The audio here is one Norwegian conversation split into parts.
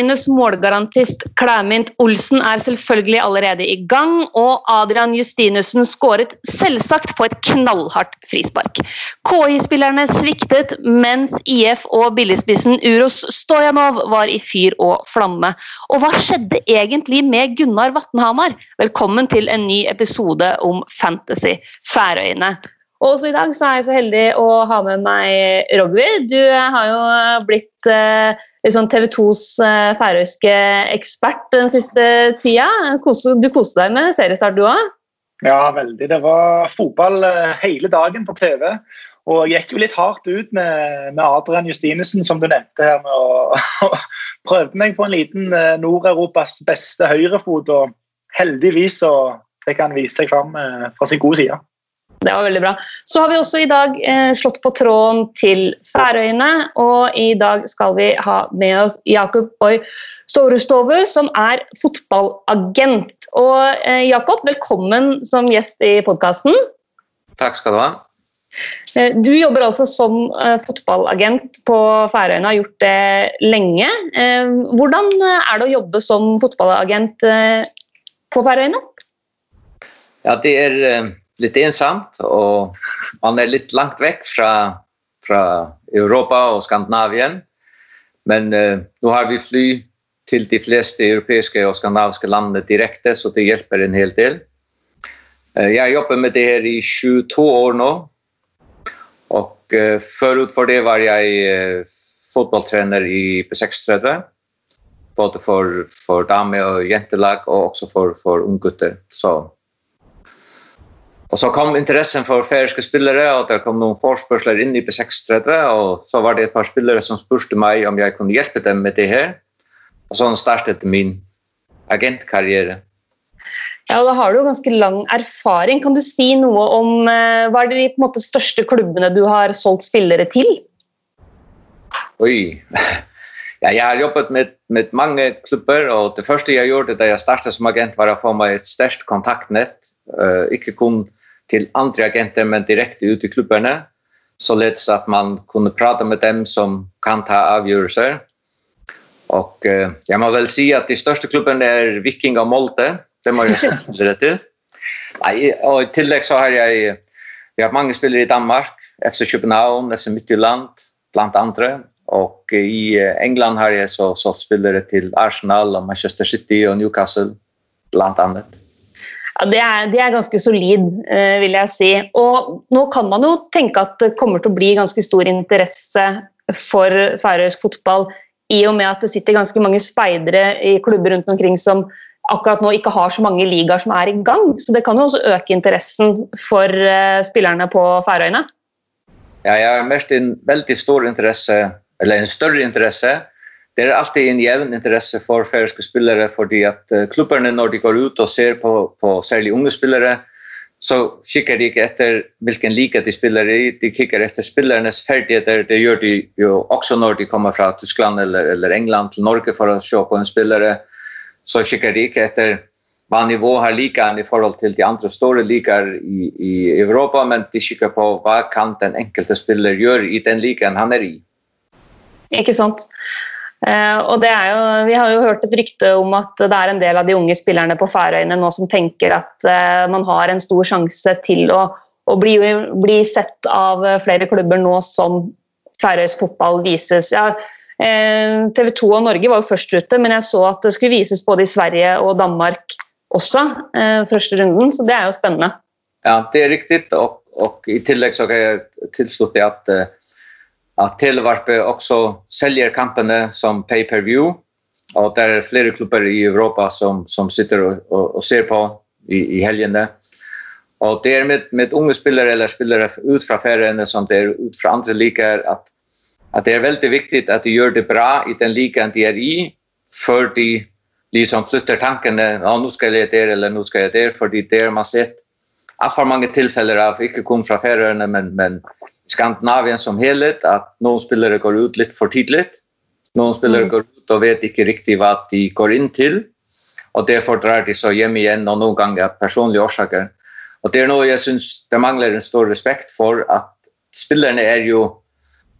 Færøyenes målgarantist Klæmint Olsen er selvfølgelig allerede i gang, og Adrian Justinussen skåret selvsagt på et knallhardt frispark. KI-spillerne sviktet, mens IF og billigspissen Uros Stojanov var i fyr og flamme. Og hva skjedde egentlig med Gunnar Vatnhamar? Velkommen til en ny episode om Fantasy Færøyene. Og også i dag så er jeg så heldig å ha med meg Rogvi. Du har jo blitt liksom TV 2s eh, færøyske ekspert den siste tida. Du koste deg med seriestart, du òg? Ja, veldig. Det var fotball eh, hele dagen på TV. Og jeg gikk jo litt hardt ut med, med Adrian Justinesen, som du nevnte her. med å Prøvde meg på en liten eh, Nord-Europas beste høyrefot, og heldigvis så fikk han vise seg fram eh, fra sin gode side. Det var veldig bra. Så har vi også i dag eh, slått på tråden til Færøyene. Og i dag skal vi ha med oss Jakob Boy Storestovu, som er fotballagent. Og eh, Jakob, velkommen som gjest i podkasten. Takk skal du ha. Eh, du jobber altså som eh, fotballagent på Færøyene, har gjort det lenge. Eh, hvordan er det å jobbe som fotballagent på Færøyene? Ja, det er litt ensomt, og man er litt langt vekk fra, fra Europa og Skandinavien. Men uh, nå har vi fly til de fleste europeiske og skandinaviske landene direkte, så det hjelper en hel del. Uh, jeg jobber med det her i 22 år nå. Og uh, forut for det var jeg fotballtrener i B36. Både for, for dame- og jentelag, og også for, for unggutter. Så og så kom interessen for færøyske spillere, og det kom noen forspørsler inn i B36, og så var det et par spillere som spurte meg om jeg kunne hjelpe dem med det her. Og sånn startet min agentkarriere. Ja, og Da har du jo ganske lang erfaring. Kan du si noe om uh, hva er de på en måte, største klubbene du har solgt spillere til? Oi. Ja, jeg har jobbet med, med, mange klubber, og det første jeg gjorde da jeg startet som agent, var å få meg et størst kontaktnett. Uh, ikke kun til andre agenter, men direkte ut i klubbene. Således at man kunne prate med dem som kan ta avgjørelser. Og uh, jeg må vel si at de største klubbene er Viking og Molde. Det må jeg si det til. Nei, og i tillegg så har jeg vi har mange spillere i Danmark, FC København, FC Midtjylland, blant andre. Og i eh, England har jeg så solgt spillere til Arsenal, og Manchester City og Newcastle, blant annet. Ja, det er, det er, ganske solid, eh, vil jeg si. Og nå kan man jo tenke at det kommer til å bli ganske stor interesse for færøysk fotball i og med at det sitter ganske mange speidere i klubber rundt omkring som akkurat nå ikke har så mange ligaer som er i gang. Så det kan jo også øke interessen for uh, spillerne på Færøyene. Ja, jeg har merket en veldig stor interesse, eller en større interesse, det er alltid en jevn interesse for færøyske spillere, fordi at uh, klubberne når de går ut og ser på, på særlig unge spillere, så kikker de ikke etter hvilken liga de spiller i, de kikker etter spillernes ferdigheter. Det gjør de jo også når de kommer fra Tyskland eller, eller England til Norge for å se på en spillere. Så kikker de ikke etter hva nivå har ligaen i forhold til de andre store ligaer i, i Europa, men de kikker på hva kan den enkelte spiller gjøre i den ligaen han er i. Ikke sant. Uh, og det er jo, Vi har jo hørt et rykte om at det er en del av de unge spillerne på Færøyene nå som tenker at uh, man har en stor sjanse til å, å bli, bli, sett av flere klubber nå som færøysk fotball vises. Ja, eh, TV 2 og Norge var jo først ute, men jeg så at det skulle vises både i Sverige og Danmark også. første runden, Så det er jo spennende. Ja, det er riktig. Og, og i tillegg så kan jeg tilslutte at att Televarpe också säljer kamperna som pay-per-view och där är flera klubbar i Europa som som sitter och, och, och ser på i i helgen där. Och det är med med unga spelare eller spelare ut från Färöarna som det är ut från andra ligor att att det är väldigt viktigt att de gör det bra i den ligan de är i för de liksom flyttar tanken ja nu ska jag det eller nu ska jag det för det är man sett har för många tillfällen av inte kom från Färöarna men men Skandinavien som helhet at noen spillere går ut litt for tidlig. Noen spillere mm. går ut og vet ikke riktig hva de går inn til. Og derfor drar de så hjem igjen, og noen ganger av personlige årsaker. Og det er noe jeg syns det mangler en stor respekt for, at spillerne er jo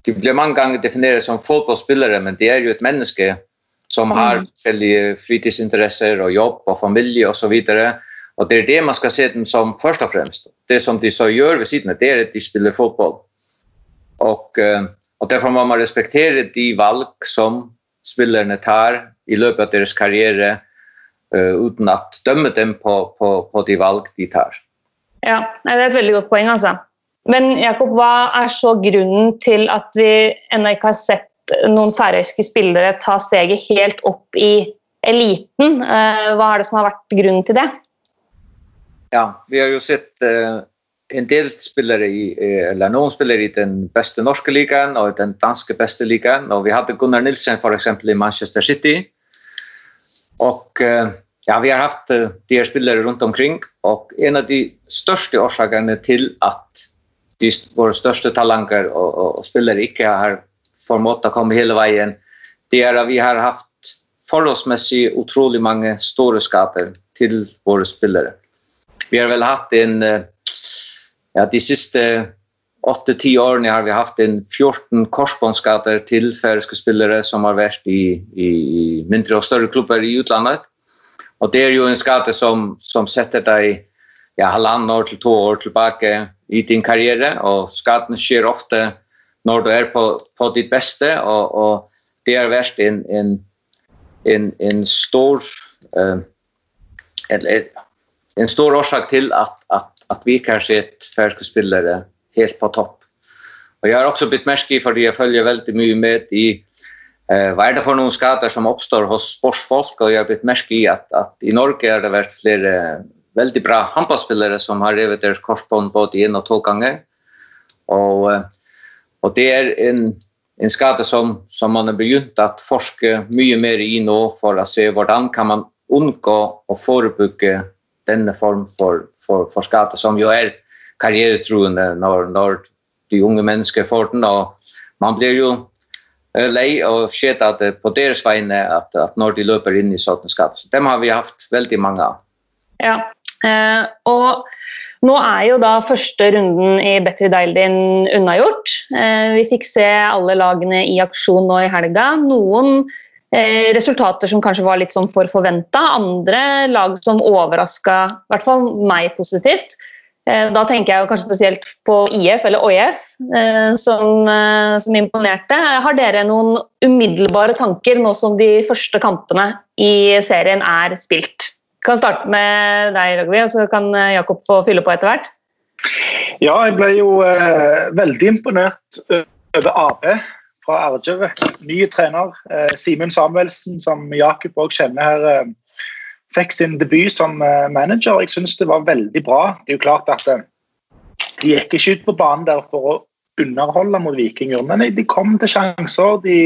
De blir mange ganger definert som fotballspillere, men de er jo et menneske. som har mm. forskjellige fritidsinteresser og jobb og familie og så videre. Og det er det man skal se dem som først og fremst. Det som de så gjør ved siden av, det er at de spiller fotball. Og, uh, og derfor må man respektere de valg som spillerne tar i løpet av deres karriere, uh, uten at dømme dem på, på, på de valg de tar. Ja, det er et veldig godt poeng, altså. Men Jakob, hva er så grunnen til at vi ennå ikke har sett noen færøyske spillere ta steget helt opp i eliten? Uh, hva er det som har vært grunnen til det? Ja, vi har jo sett uh, en del spillere i, eller noen spillere i den beste norske ligaen og den danske beste ligaen. Og vi hadde Gunnar Nilsen eksempel i Manchester City. Og uh, ja, vi har hatt de her spillere rundt omkring. Og en av de største årsakene til at de våre største talanger og, og, og spillere ikke har formået å komme hele veien, det er at vi har hatt forholdsmessig utrolig mange store skader til våre spillere. Vi har vel hatt en, eh, ja, de siste 8-10 årene har vi haft en 14 korsbåndsskader til færøske spillere som har vært i, i mindre og større klubber i utlandet. Og det er jo en skade som, som setter deg ja, halvann år til to år tilbake i din karriere, og skaden skjer ofte når du er på, på ditt beste, og, og det har vært en, en, en, en stor... Uh, eller, en stor årsak til at, at att vi kanske är ett färska spelare helt på topp. Och jag har också blivit märke för det jag följer väldigt mycket med i eh vad är det för någon skador som uppstår hos sportfolk och jag har blivit märke i att att i Norge har det varit fler väldigt bra handbollsspelare som har rivit deras korsband både en och två gånger. Och och det är en en skada som som man har begynt att forska mycket mer i nu för att se hur kan man undgå och förebygga denna form för for, for skade, som jo er karrieretroende når, når de unge mennesker får den. og Man blir jo eh, lei og skjedd at på deres vegne at, at når de løper inn i sånne skader. Så dem har vi hatt veldig mange av. Ja, Eh, og nå er jo da første runden i Betty Daildin unnagjort. Eh, vi fikk se alle lagene i aksjon nå i helga. Noen resultater som kanskje var litt sånn for forventa, andre lag som overraska i hvert fall meg positivt. Eh, da tenker jeg kanskje spesielt på IF eller OIF, eh, som, eh, som imponerte. Har dere noen umiddelbare tanker nå som de første kampene i serien er spilt? kan starte med deg, Ragvi, og så kan eh, Jakob få fylle på etter hvert. Ja, jeg ble jo eh, veldig imponert over AB fra Argerø. Ny trener. Eh, Simen Samuelsen, som Jakob òg kjenner her, eh, fikk sin debut som eh, manager. Jeg syns det var veldig bra. Det er jo klart at De gikk ikke ut på banen der for å underholde mot Vikinger, men de kom til sjanser. De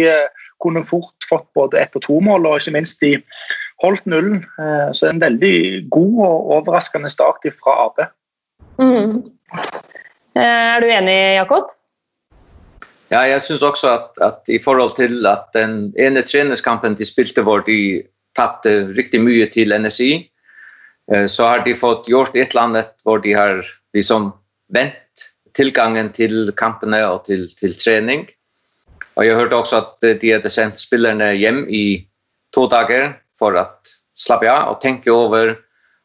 kunne fort fått både ett og to mål, og ikke minst de holdt nullen. Så en veldig god og overraskende start fra Ap. Mm. Er du enig, Jakob? Ja, jeg syns også at, at, i forhold til at den ene treningskampen de spilte hvor de tapte riktig mye til NSI, eh, så har de fått gjort et eller annet hvor de har liksom vendt tilgangen til kampene og til, til trening. Og jeg hørte også at de hadde sendt spillerne hjem i to dager for å slappe av og tenke over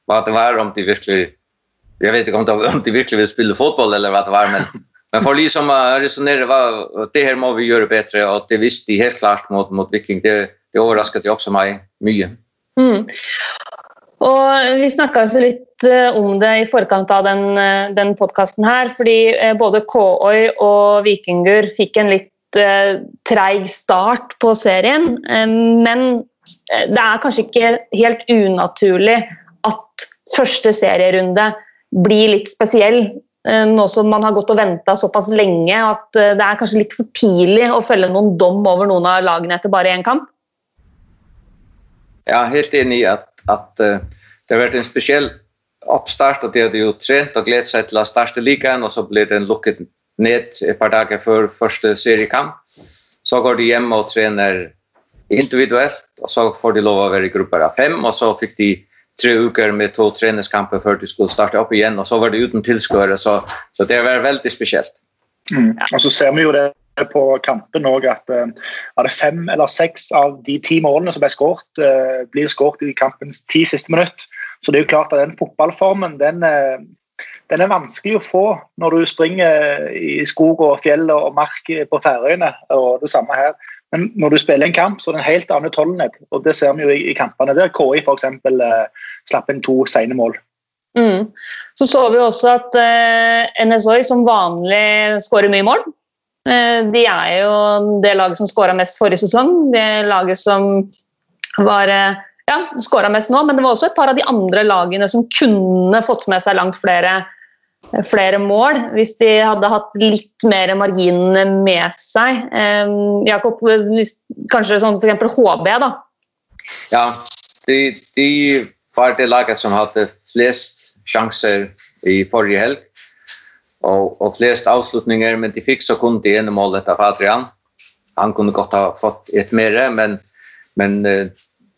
hva det var, om de virkelig Jeg vet ikke om de virkelig vil spille fotball, eller hva det var, men, men for liksom å resonnere det her må vi gjøre bedre, og det visste de helt klart mot, mot Viking. Det, det overrasket også meg mye. Mm. Og Vi snakka litt eh, om det i forkant av den, eh, den podkasten her. fordi eh, både Kåøy og Vikingur fikk en litt treig start på serien. Men Eh, det er kanskje ikke helt unaturlig at første serierunde blir litt spesiell. Eh, nå som man har gått og venta såpass lenge at eh, det er kanskje litt for tidlig å følge noen dom over noen av lagene etter bare én kamp? Jeg er helt enig i at, at, det har vært en spesiell oppstart. og De hadde jo trent og gledet seg til å starte ligaen, og så blir den lukket ned et par dager før første seriekamp. Så går de hjem og trener individuelt, og så får de lov å være i grupper av fem, og så fikk de tre uker med to treningskamper før de skulle starte opp igjen, og så var det uten tilskuere, så, så, det var veldig spesielt. Mm. Og så ser vi jo det på kampen òg at uh, det fem eller seks av de ti målene som ble skåret, uh, blir skåret i kampens ti siste minutt. Så det er jo klart at den fotballformen den, uh, den er vanskelig å få når du springer i skog og fjell og mark på Færøyene. og det samme her. Men når du spiller en kamp, så er det en helt annen utholdenhet. og Det ser vi jo i, i kampene der KI f.eks. Eh, slapp inn to sene mål. Mm. Så så vi også at eh, NSOI som vanlig skårer mye mål. Eh, de er jo det laget som skåra mest forrige sesong. Det laget som var eh, ja, skåra mest nå, men det var også et par av de andre lagene som kunne fått med seg langt flere, flere mål hvis de hadde hatt litt mer marginene med seg. Um, Jakob, kanskje sånn f.eks. HB, da? Ja, de, de var det laget som hadde flest sjanser i forrige helg. Og, og flest avslutninger, men de fikk så kun det ene målet av Adrian. Han kunne godt ha fått et mer, men, men uh,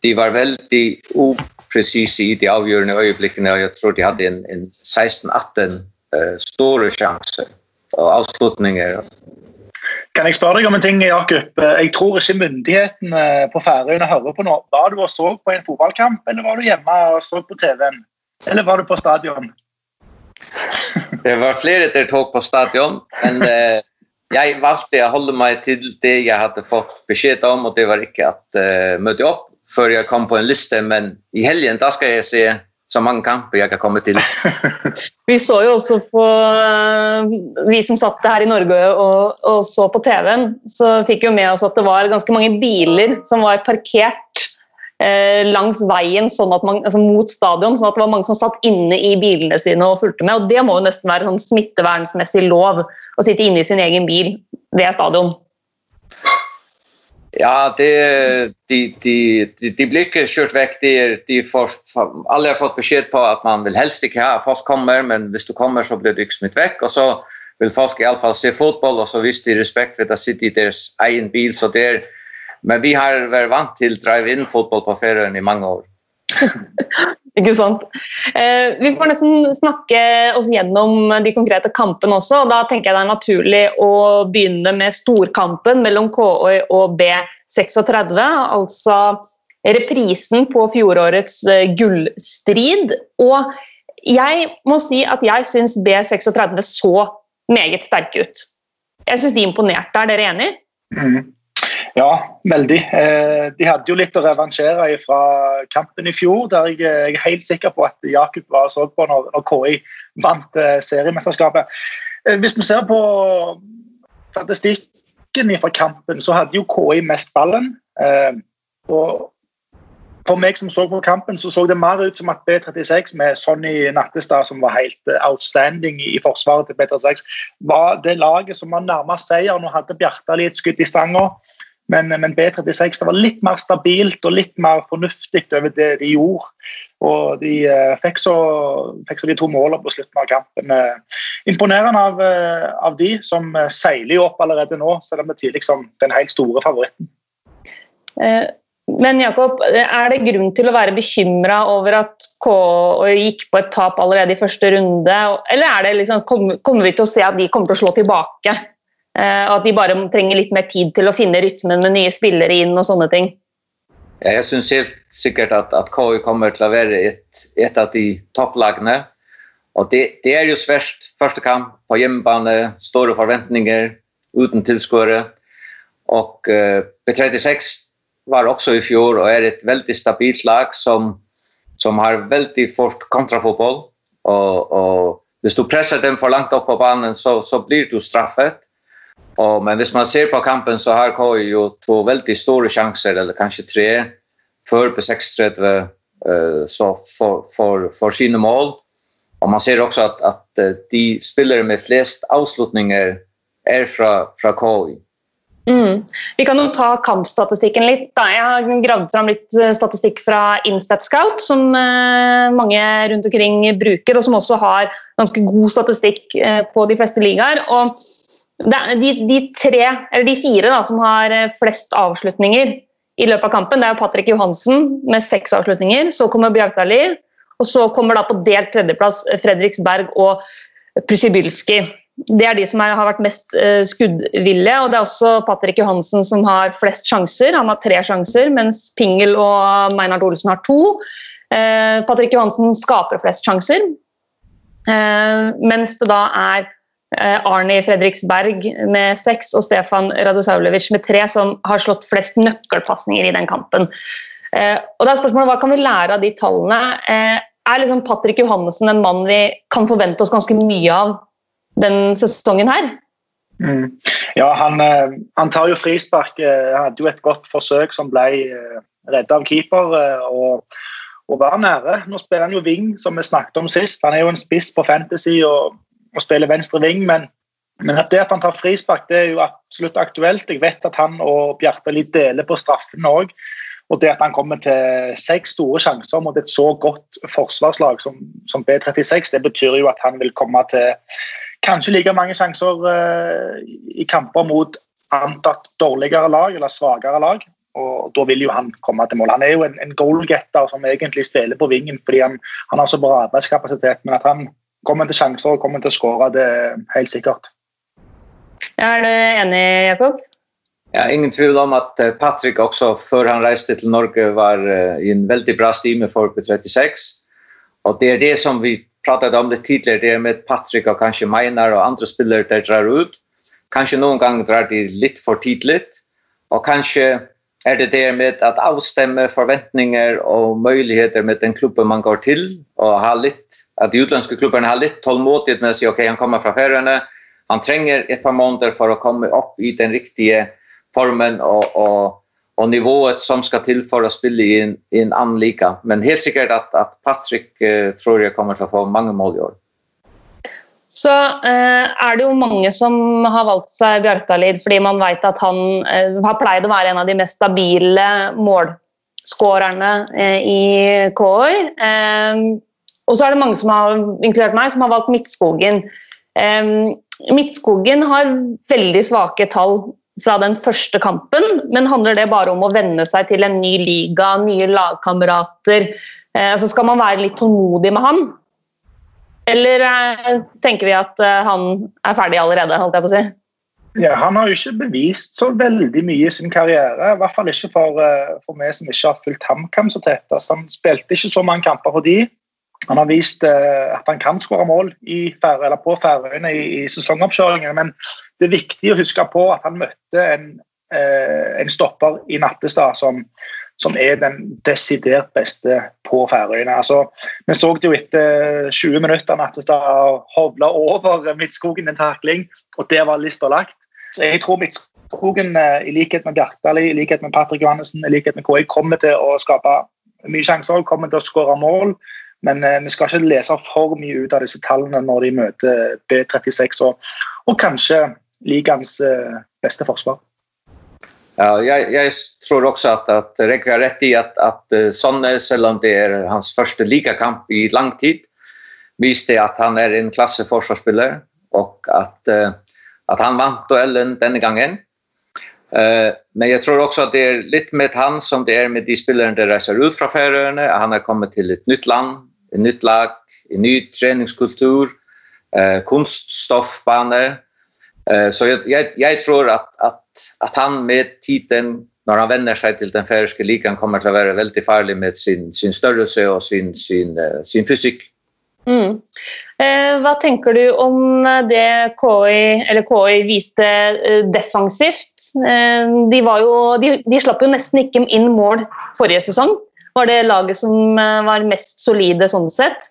de var veldig upresise i de avgjørende øyeblikkene, og jeg tror de hadde en, en 16-18 uh, store sjanser og avslutninger. Kan jeg spørre deg om en ting, Jakob? Jeg tror ikke myndighetene på Færøyene hører på nå. Var du og så på en fotballkamp, eller var du hjemme og så på TV-en? Eller var du på stadion? det var flere der tok på stadion, men uh, jeg valgte å holde meg til det jeg hadde fått beskjed om, og det var ikke uh, møte opp før jeg kom på en liste, men i helgen da skal jeg se så mange kamper jeg kan komme til. vi så jo også på uh, Vi som satt her i Norge og, og så på TV-en, så fikk jo med oss at det var ganske mange biler som var parkert Eh, langs veien sånn at man, altså mot stadion, sånn at det var mange som satt inne i bilene sine og fulgte med. og Det må jo nesten være sånn smittevernsmessig lov å sitte inne i sin egen bil ved stadion. Ja, de, de, de, de, blir ikke kjørt vekk. Alle har fått beskjed på at man vil helst ikke ha folk kommer, men hvis du kommer, så blir du ikke smitt vekk. og så vil folk i alle fall se fotball, og så viser de respekt ved å sitte i deres egen bil. så det er men vi har vært vant til drive-in-fotball på ferien i mange år. Ikke sant. Eh, vi får nesten snakke oss gjennom de konkrete kampene også. og Da tenker jeg det er naturlig å begynne med storkampen mellom KOI og B36. Altså reprisen på fjorårets eh, gullstrid. Og jeg må si at jeg syns B36 så meget sterke ut. Jeg syns de imponerte. Er dere enig? Mm. Ja, veldig. Eh, de hadde jo litt å revansjere fra kampen i fjor, der jeg er helt sikker på at Jakob var så på når, KI vant eh, seriemesterskapet. Eh, hvis vi ser på statistikken fra kampen, så hadde jo KI mest ballen. og for meg som så på kampen, så så det mer ut som at B36 med Sonny Nattestad, som var helt outstanding i forsvaret til B36, var det laget som var nærmest seier. Nå hadde Bjartali et skudd i stanga. Men, men, B36 det var litt mer stabilt og litt mer fornuftig over det de gjorde. Og de uh, fikk, så, fikk, så, de to målene på slutten av kampen. Uh, imponerende av, uh, av, de, som seiler opp allerede nå, selv om det er tidlig som den helt store favoritten. Men Jakob, er det grunn til å være bekymra over at K gikk på et tap allerede i første runde? Eller er det liksom, kommer vi til å se at de kommer til å slå tilbake? Eh, og at de bare trenger litt mer tid til å finne rytmen med nye spillere inn og sånne ting. Ja, jeg syns helt sikkert at, at KU kommer til å være et, et av de topplagene. Og det, det, er jo svært første kamp på hjemmebane, store forventninger uten tilskuere. Og uh, B36 var også i fjor og er et veldig stabilt lag som, som har veldig fort kontrafotball. Og, og hvis du presser dem for langt opp på banen, så, så blir du straffet. Og, men hvis man ser på kampen, så har KI jo to veldig store sjanser, eller kanskje tre, før på 36 uh, så for, for, for, sine mål. Og man ser også at, at uh, de spillere med flest avslutninger er fra, fra KI. Mm. Vi kan jo ta kampstatistikken litt. Da. Jeg har gravd fram litt eh, statistikk fra Instat Scout, som mange rundt omkring bruker, og som også har ganske god statistikk på de fleste ligaer. Og de, de, tre, eller de fire da, som har eh, flest avslutninger i løpet av kampen, det er Patrick Johansen med seks avslutninger. Så kommer Bjartali, og så kommer da på delt tredjeplass Fredriksberg og Prusibylski. det er de som er, har vært mest uh, skuddvillige. Og det er også Patrick Johansen som har flest sjanser. Han har tre sjanser, mens Pingel og Meinhard Olsen har to. Uh, Patrick Johansen skaper flest sjanser, uh, mens det da er Arni Fredriksberg med seks og Stefan Radosaulevic med tre som har slått flest nøkkelpasninger i den kampen. Og da er spørsmålet, Hva kan vi lære av de tallene? er liksom Patrick Johannessen en mann vi kan forvente oss ganske mye av den sesongen her? Mm. Ja, han, eh, han, tar jo frispark. Eh, han hadde jo et godt forsøk som ble eh, redda av keeper. og, og var nære. Nå spiller han jo wing, som vi snakket om sist. Han er jo en spiss på Fantasy og, og spiller venstre ving, men, men at det at han tar frispark, det er jo absolutt aktuelt. Jeg vet at han og Bjarte litt deler på straffene òg. Og det at han kommer til seks store sjanser mot et så godt forsvarslag som, som, B36, det betyr jo at han vil komme til kanskje like mange sjanser uh, i kamper mot antatt dårligere lag eller svakere lag. Og da vil jo han komme til mål. Han er jo en, en goalgetter som egentlig spiller på vingen fordi han, han har så bra arbeidskapasitet. Men at han kommer til sjanser og kommer til å skåre, det er helt sikkert. Ja, er du enig, Jakob? Ja, ingen tvil om at eh, Patrick også, før han reiste til Norge, var uh, i en veldig bra stime for B36. Og det er det som vi pratet om litt tidligere, det er med Patrick og kanskje Meinar og andre spillere der drar ut. Kanskje noen ganger drar de litt for tidlig. Og kanskje er det det med at avstemme forventninger og muligheter med den klubben man går til, og ha litt, at de utlandske klubbene har litt tålmodighet med å si ok, han kommer fra Færøyene, han trenger et par måneder for å komme opp i den riktige formen og, og, og nivået som skal til for å spille i en, i en annen liga. Men helt sikkert at, at Patrick uh, tror jeg kommer til å få mange mål i år. Så eh, er det jo mange som har valgt seg Bjartalid fordi man vet at han eh, har pleid å være en av de mest stabile målskårerne i KOI. og så er det mange som har, inkludert meg, som har valgt Midtskogen. Midtskogen har veldig svake tall fra den første kampen, men handler det bare om å venne seg til en ny liga, nye lagkamerater? Eh, så skal man være litt tålmodig med han? Eller eh, tenker vi at eh, han er ferdig allerede, holdt jeg på å si? Ja, Han har jo ikke bevist så veldig mye i sin karriere. I hvert fall ikke for, eh, for meg som ikke har fulgt HamKam så tett. Altså, han spilte ikke så mange kamper for de. Han har vist eh, at han kan skåre mål Færøy, på Færøyene i, i sesongoppkjøringen, men det er viktig å huske på at han møtte en, eh, en stopper i Nattestad som, som, er den desidert beste på Færøyene. Altså, vi så det jo etter 20 minutter Nattestad hovla over Midtskogen en takling, og der var lista lagt. Så jeg tror Midtskogen, eh, i likhet med Bjartali, i likhet med Patrick Johannessen, i likhet med KI, kommer til å skape mye sjanser, kommer til å skåre mål. Men eh, vi skal ikke lese for mye ut av disse tallene når de møter B36 og, og kanskje ligaens eh, beste forsvar. Ja, jag, jag tror också att, att Räck har rätt i att, att Sonne, sällan det är hans första lika kamp i lång tid, visste att han är en klasseförsvarsspelare och att, att han vann duellen den gången. Eh men jag tror också att det är lite med han som det är med de spelare där reser ut från Färöarna. Han har kommit till ett nytt land, ett nytt lag, en ny träningskultur, eh kunststoffbanor Eh, så jeg, jeg, jeg tror at, at, at, han med tiden, når han vender seg til den færøyske ligaen, kommer til å være veldig farlig med sin, sin størrelse og sin, sin, uh, sin fysikk. Mm. Eh, hva tenker du om det KI, KI viste eh, defensivt? Eh, de, jo, de, de slapp jo nesten ikke inn mål forrige sesong var det laget som eh, var mest solide sånn sett.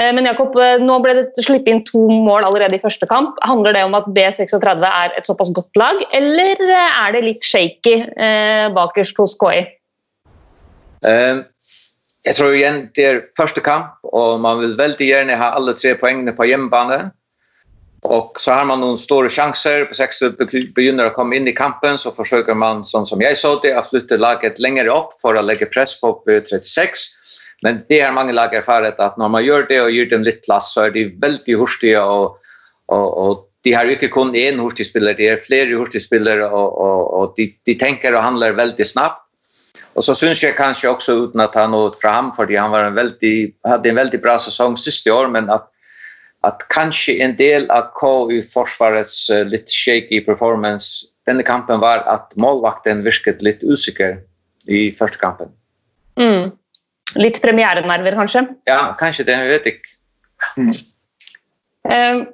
Eh, men Jakob, eh, nå ble det slippet inn to mål allerede i første kamp. Handler det om at B36 er et såpass godt lag, eller er det litt shaky eh, bakerst hos KI? Uh, jeg tror igjen det er første kamp, og man vil veldig gjerne ha alle tre poengene på hjemmebane. Og så har man noen store sjanser. På 60 begynner å komme inn i kampen, så forsøker man, sånn som jeg så det, å flytte laget lenger opp for å legge press på 36. Men det har mange lag erfaret at når man gjør det og gir dem litt plass, så er de veldig hurtige. Og, og, og de har ikke kun én hurtig spiller, de er flere hurtigspillere, og, og de, de, tenker og handler veldig snabbt. Og så syns jeg kanskje også, uten å ta noe fra ham, fordi han en veldig, hadde en veldig bra sesong siste år, men at at kanskje en del av KU forsvarets uh, litt shaky performance denne kampen var at målvakten virket litt usikker i første kampen. Mm. Litt premierenerver, kanskje? Ja, kanskje det. Jeg vet ikke. Mm. Uh,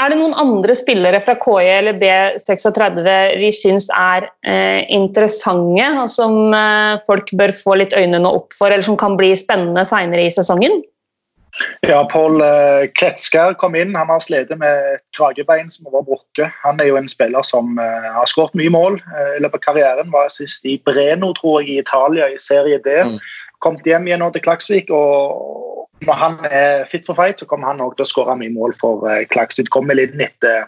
er det noen andre spillere fra KI eller B36 vi syns er uh, interessante, og som uh, folk bør få litt øynene opp for, eller som kan bli spennende seinere i sesongen? Ja, Pål eh, Kletskær kom inn. Han har slitt med kragebein som var brukket. Han er jo en spiller som har skåret mye mål i løpet av karrieren. Var sist i Breno, tror jeg, i Italia, i Serie D. Mm. Kom hjem igjen nå til Klaksvik. og Når han er fit for fight, så kommer han også til å skåre mye mål for uh, Klaksvik. Kommer litt etter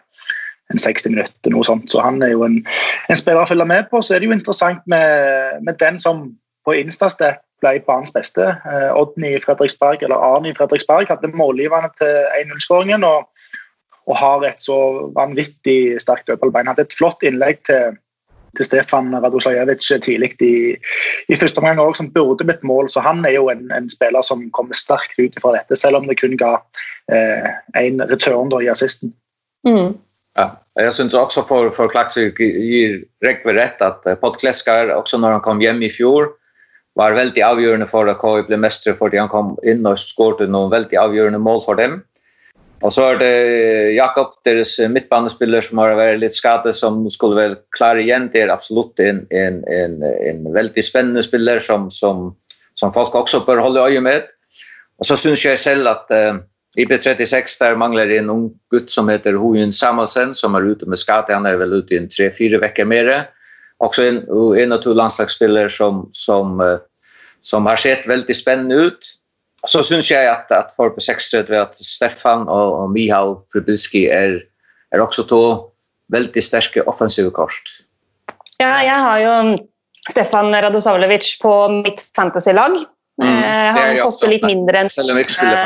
en 60 minutter, noe sånt. Så han er jo en, en spiller å følge med på. Så er det jo interessant med, med den som på Instastat ble banens beste. Eh, Odny Fredriksberg, eller Arni Fredriksberg hadde målgiverne til 1-0-skåringen og, og, har et så vanvittig sterkt dødballbein. Hadde et flott innlegg til, til Stefan Radosajevic tidlig i, i første omgang òg, som burde blitt mål. Så han er jo en, en spiller som kommer sterkt ut fra dette, selv om det kun ga eh, en return da, i assisten. Mm. Ja, jeg syns også for, for Klaksvik gir Rekve rett at uh, Pott Kleskar, også når han kom hjem i fjor, var veldig avgjørende for at KI ble mestre fordi han kom inn og skåret noen veldig avgjørende mål for dem. Och så är det Jakob, deras mittbanespelare som har varit lite skadad som skulle väl klara igen. Det är absolut en, en, en, en väldigt spännande spelare som, som, som folk också bör hålla öga med. Och så syns jag själv att eh, IP36 där manglar en ung gutt som heter Hojen Samuelsen som är ute med skada. Han är väl ute i en 3-4 veckor mer. Också en, en av två landslagsspelare som, som, som har sett väldigt spännande ut Så syns jeg at, at for på 6-3 at Stefan og, og Mihal Prybilski er, er også to veldig sterke offensive kort. Ja, jeg har jo Stefan Radosavljevic på mitt fantasy-lag. Mm, uh, han koster litt mindre enn Selv om jeg ikke skulle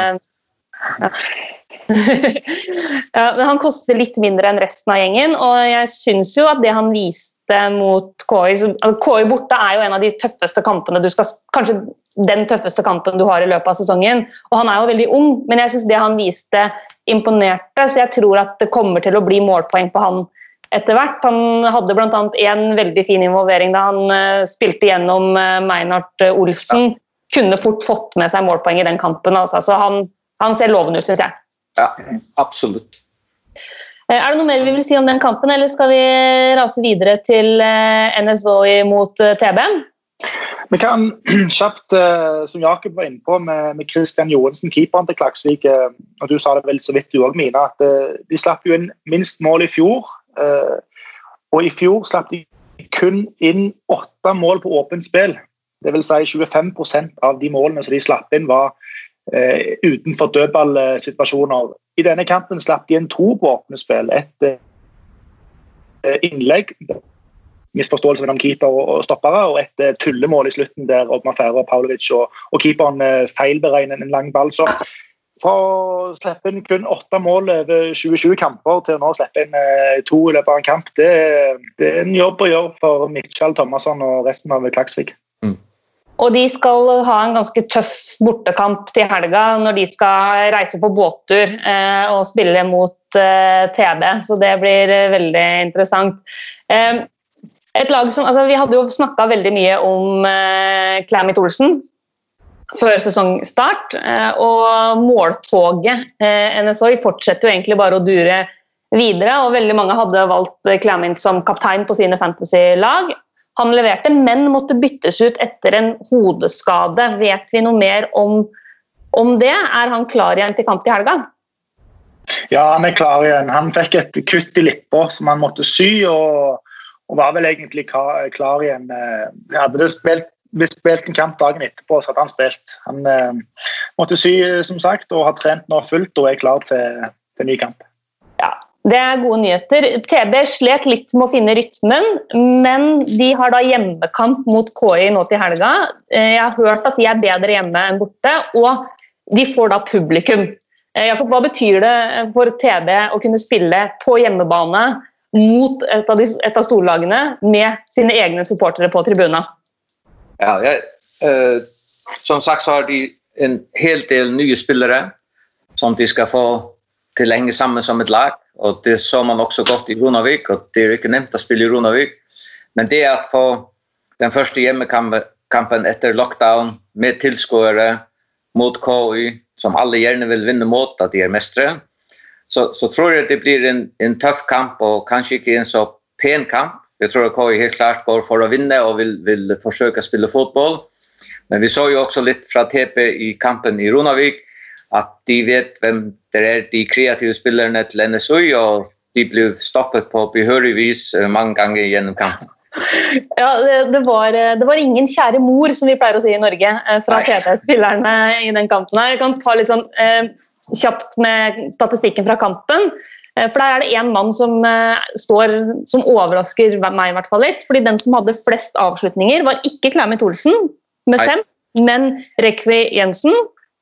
ja, men han koster litt mindre enn resten av gjengen, og jeg syns jo at det han viste mot KI altså KI borte er jo en av de tøffeste kampene du skal Kanskje den tøffeste kampen du har i løpet av sesongen. Og han er jo veldig ung, men jeg syns det han viste, imponerte, så jeg tror at det kommer til å bli målpoeng på han etter hvert. Han hadde bl.a. en veldig fin involvering da han uh, spilte gjennom Meinhardt Olsen. Ja. Kunne fort fått med seg målpoeng i den kampen. Altså. Så han, han ser lovende ut, syns jeg. Ja, absolutt. Eh, er det noe mer vi vil si om den kampen, eller skal vi rase videre til NSO mot eh, TB? Vi kan kjapt, som Jakob var inne på, med, Christian Johansen, keeperen til Klaksvik og Du sa det vel så vidt du òg, Mina, at de slapp jo inn minst mål i fjor. Og i fjor slapp de kun inn åtte mål på åpent spill. Dvs. Si 25% av de målene som de slapp inn, var eh, utenfor dødballsituasjoner. I denne kampen slapp de inn to på åpne spill. Et eh, innlegg, misforståelse mellom keeper og, og stoppere, og et eh, tullemål i slutten der Oddmar Fære og Paulovic og, og keeperen eh, feilberegner en lang ball. Så fra å slippe inn kun åtte mål over 2020 kamper til å nå slippe inn eh, to i løpet av en kamp, det, det er en jobb å gjøre for Mitchell Thomasson og resten av Klaksvik. Mm. Og de skal ha en ganske tøff bortekamp til helga når de skal reise på båttur eh, og spille mot eh, TB. Så det blir eh, veldig interessant. Eh, et lag som, altså, vi hadde jo snakka veldig mye om eh, Clamit Olsen før sesongstart. Eh, og måltoget eh, NSOI fortsetter jo egentlig bare å dure videre. og Veldig mange hadde valgt Clamint som kaptein på sine fantasy-lag. Han leverte, men måtte byttes ut etter en hodeskade. Vet vi noe mer om, om det? Er han klar igjen til kamp i helga? Ja, han er klar igjen. Han fikk et kutt i lippa som han måtte sy, og, og var vel egentlig klar, igjen. Eh, hadde det spilt, hvis spilt en kamp dagen etterpå, så hadde han spilt. Han eh, måtte sy, som sagt, og har trent nå fullt og er klar til, til ny kamp. Ja, det er gode nyheter. TB slet litt med å finne rytmen, men de har da hjemmekamp mot KI nå til helga. Eh, jeg har hørt at de er bedre hjemme enn borte, og de får da publikum. Eh, Jakob, hva betyr det for TB å kunne spille på hjemmebane mot et av, de, et av storlagene med sine egne supportere på tribuna? Ja, jeg, eh, som sagt så har de en hel del nye spillere som de skal få til lenge sammen som et lag, og det så man også godt i Ronavik, og det er ikke nevnt å spille i Ronavik. Men det at på den første hjemmekampen etter lockdown med tilskåere mot KI, som alle gjerne vil vinne mot, at de er mestre, så, så tror jeg det blir en, en tøff kamp, og kanskje ikke en så pen kamp. Jeg tror KI helt klart går for å vinne og vil, vil forsøke å spille fotball. Men vi så jo også litt fra TP i kampen i Ronavik, at de vet hvem det er de kreative spillerne til NSU, og de ble stoppet på behørig vis eh, mange ganger gjennom kampen. Ja, det, det, var, det, var, ingen kjære mor, som vi pleier å si i Norge, eh, fra TT-spillerne i den kampen. her. Jeg kan ta litt sånn eh, kjapt med statistikken fra kampen. Eh, for Der er det én mann som eh, står, som overrasker meg i hvert fall litt. fordi Den som hadde flest avslutninger, var ikke Clamit Olsen med fem, men Rekvi Jensen.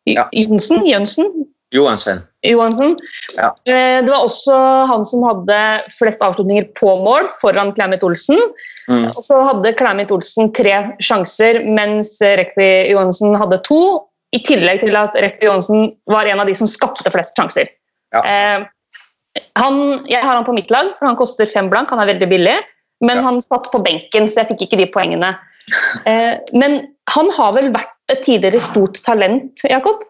Ja. Jonsen? Jønsen? Johansen. Johansen. Ja. Eh, det var også han som hadde flest avslutninger på mål, foran Clamit Olsen. Mm. Og så hadde Clamit Olsen tre sjanser, mens Rekvi Johansen hadde to. I tillegg til at Rekker Johansen var en av de som skapte flest sjanser. Ja. Eh, han, jeg har han på mitt lag, for han koster fem blank. Han er veldig billig. Men ja. han satt på benken, så jeg fikk ikke de poengene. Eh, men han har vel vært et tidligere stort talent, Jakob?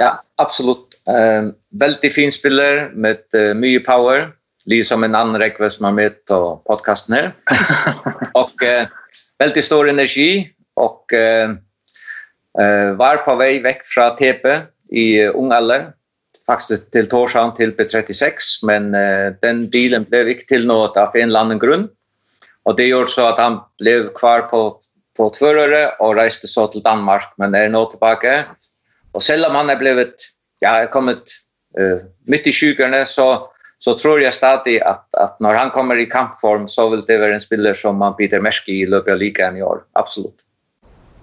Ja, absolutt. Eh, veldig fin spiller med uh, mye power. Liksom en annen rekke som er med på podkasten her. og uh, veldig stor energi. Og var på vei vekk fra TP i ung alder. Faktisk til Torshavn til P36, men den bilen ble ikke til noe av en eller annen grunn. Og det gjorde så at han ble kvar på, på Tvørøre og reiste så til Danmark, men er nå tilbake. Og selv om han er blevet, ja, er kommet uh, midt i sykerne, så, så tror jeg stadig at, at når han kommer i kampform, så vil det være en spiller som man biter merke i løpet av ligaen i år. Absolutt.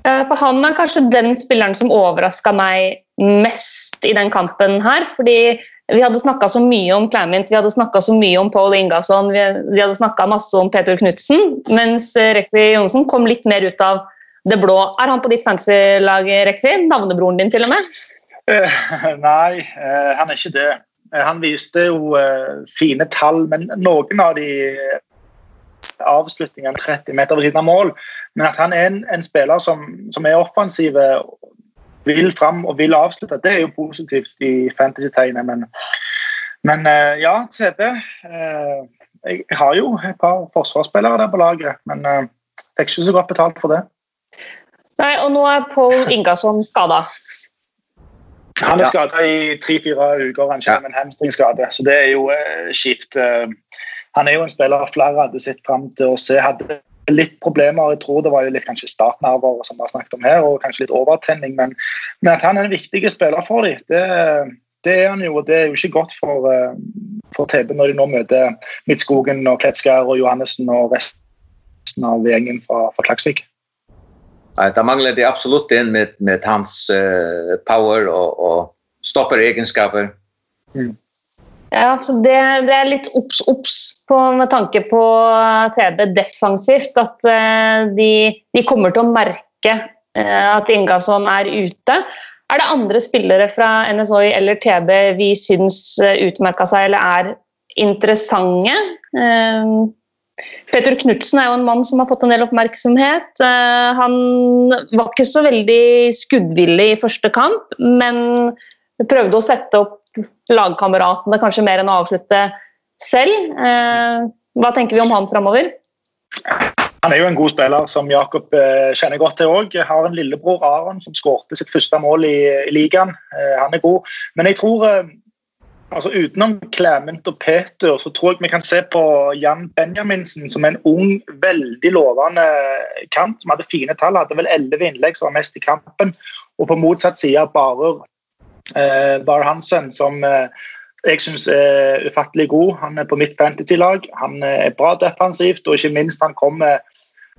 For han er kanskje den spilleren som overraska meg mest i den kampen her. Fordi vi hadde snakka så mye om Clement, vi hadde snakka så mye om Paul Ingasson, vi, hadde snakka masse om Peter Knutsen, mens Rekvi Johnsen kom litt mer ut av det blå. Er han på ditt fancy-lag, Rekvi? Navnebroren din, til og med? Uh, nei, han er ikke det. Han viste jo fine tall, men noen av de avslutningene 30 meter ved siden av mål. Men at han er en, en spiller som, som, er offensiv, vil fram og vil avslutte, det er jo positivt i fantasy-tegnet. Men, men ja, CB. Jeg har jo et par forsvarsspillere der på laget, men fikk ikke så godt betalt for det. Nei, og nå er Pål Ingasson skada. Han er skada i tre-fire uker, han kommer med en hamstringskade. Så det er jo kjipt. Uh, han er jo en spiller flere hadde sett fram til å se. Hadde litt problemer. Jeg tror det var jo litt kanskje startnerver som vi har snakket om her, og kanskje litt overtenning. Men, men at han er en viktig spiller for dem, det, det, er han jo. og Det er jo ikke godt for, uh, for TB når de nå møter Midtskogen og Kletskær og Johannessen og resten av gjengen fra, fra Klaksvik. Da mangler de absolutt inn med, med hans uh, power og, og stopperegenskaper. Mm. Ja, så det, det, er litt obs-obs med tanke på TB defensivt. At uh, de, de, kommer til å merke uh, at Ingasson er ute. Er det andre spillere fra NSOI eller TB vi syns utmerka seg eller er interessante? Peter Knutsen er jo en mann som har fått en del oppmerksomhet. Eh, han var ikke så veldig skuddvillig i første kamp, men prøvde å sette opp lagkameratene kanskje mer enn å avslutte selv. Eh, hva tenker vi om han framover? Han er jo en god spiller, som Jakob eh, kjenner godt til òg. Har en lillebror Aron som skårte sitt første mål i, i ligaen. Han er god. Men jeg tror Altså Utenom Clement og Peter så tror jeg vi kan se på Jan Benjaminsen som en ung, veldig lovende kant som hadde fine tall. Hadde vel elleve innlegg som var mest i kampen. Og på motsatt side Barer, eh, Bar Hansen, som eh, jeg syns er ufattelig god. Han er på mitt fantasy-lag. Han er bra defensivt, og ikke minst han kommer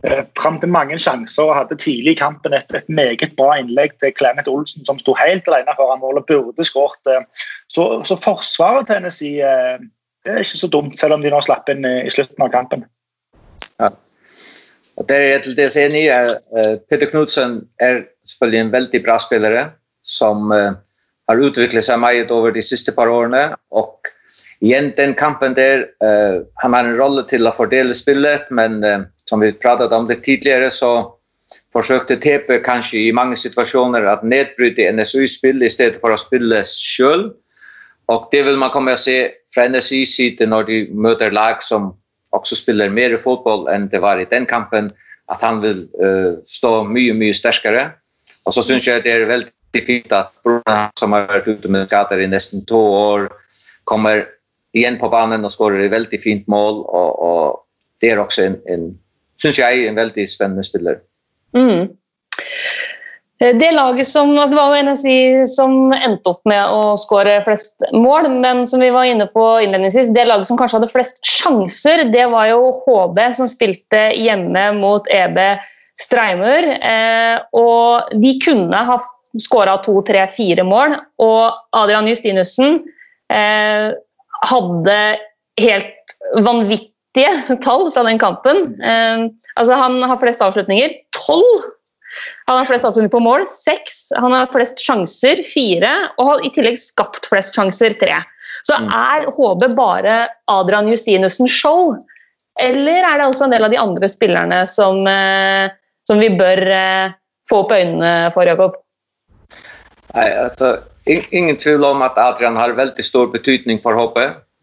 eh, fram til mange sjanser og hadde tidlig i kampen et, et meget bra innlegg til Clement Olsen, som sto helt alene foran målet, burde skåret. Eh. Så, så, forsvaret til Tennessee eh, er ikke så dumt, selv om de nå slapp inn i, slutten av kampen. Ja. Og det er jeg til dels enig i. Peter Knudsen er selvfølgelig en veldig bra spiller som, har utviklet seg meget over de siste par årene. Og igjen den kampen der, uh, han har en rolle til å fordele spillet, men uh, som vi pratet om det tidligere, så forsøkte TP kanskje i mange situasjoner at nedbryte NSU-spill i stedet for å spille selv. Og det vil man komme å se fra NSI-siden når de møter lag som også spiller mer fotball enn det var i den kampen, at han vil uh, stå mye, mye sterkere. Og så synes jeg det er veldig fint at Bruna, som har vært ute med skader i nesten to år, kommer igjen på banen og skårer et veldig fint mål. Og, og det er også en, en synes jeg, en veldig spennende spiller. Mm. Eh, det laget som, det var jo NSI som endte opp med å skåre flest mål, men som vi var inne på innledningsvis, det laget som kanskje hadde flest sjanser, det var jo HB som spilte hjemme mot EB Streimur. Eh, og de kunne ha skåra to, tre, fire mål, og Adrian Justinussen eh, hadde helt vanvittige tall fra den kampen. Eh, altså Han har flest avslutninger, tolv han har flest avslutninger på mål, seks. Han har flest sjanser, fire. Og har i tillegg skapt flest sjanser, tre. Så mm. er HB bare Adrian Justinussen show? Eller er det også en del av de andre spillerne som, eh, som vi bør eh, få opp øynene for, Jakob? Nei, altså, ingen tvil om at Adrian har veldig stor betydning for HB.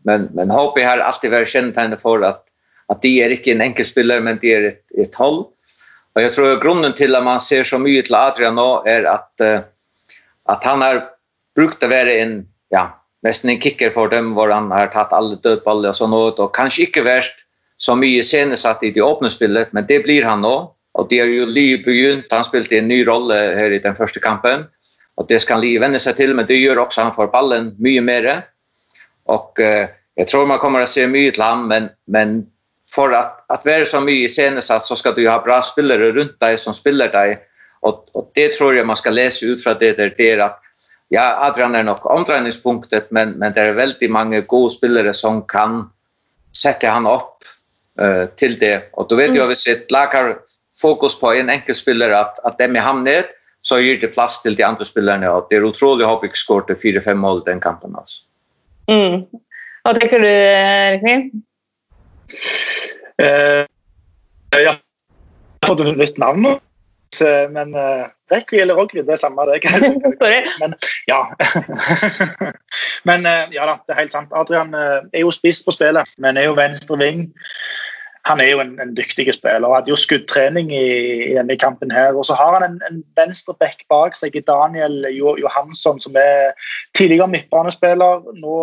Men, men HB har alltid vært kjennetegnet for at, at de er ikke en enkeltspiller, men de er et, et hold. Og jeg tror grunnen til at man ser så mye til Adrian nå, er at, uh, at han har brukt å være en, ja, nesten en kicker for dem, hvor han har tatt alle dødballer og sånn noe, og kanskje ikke vært så mye senesatt i det åpne spillet, men det blir han nå. Og det er jo lige begynt, han spilte en ny rolle her i den første kampen, Och det ska han lige vända sig till, men det gör också han får ballen mycket mer. Och eh, jag tror man kommer att se mycket till han, men, men för att, att vara så mycket i senesatt så ska du ha bra spelare runt dig som spelar dig. Och, och det tror jag man ska läsa ut från det där, det är att ja, Adrian är nog omdreiningspunktet, men, men det är väldigt många goda spelare som kan sätta han upp eh, till det. Och du vet mm. jag att vi sitt lagar fokus på en enkel spelare att, att det är med hamnet, så gir det plass til de andre spillerne. Og det er utrolig å håpe skårte fire-fem mål den kampen. Altså. Mm. Hva tenker du, Rikning? Uh, ja, jeg har fått et nytt navn nå. Men uh, Rekvi eller Rogry, det er samme det. Men ja. men uh, ja da, det er helt sant. Adrian uh, er jo spiss på spillet, men er jo venstre ving. Han er jo en, en dyktig spiller og hadde jo skuddtrening i, i, denne kampen. her. Og så har han en, en venstreback bak seg, i Daniel Johansson, som er tidligere midtbanespiller. Nå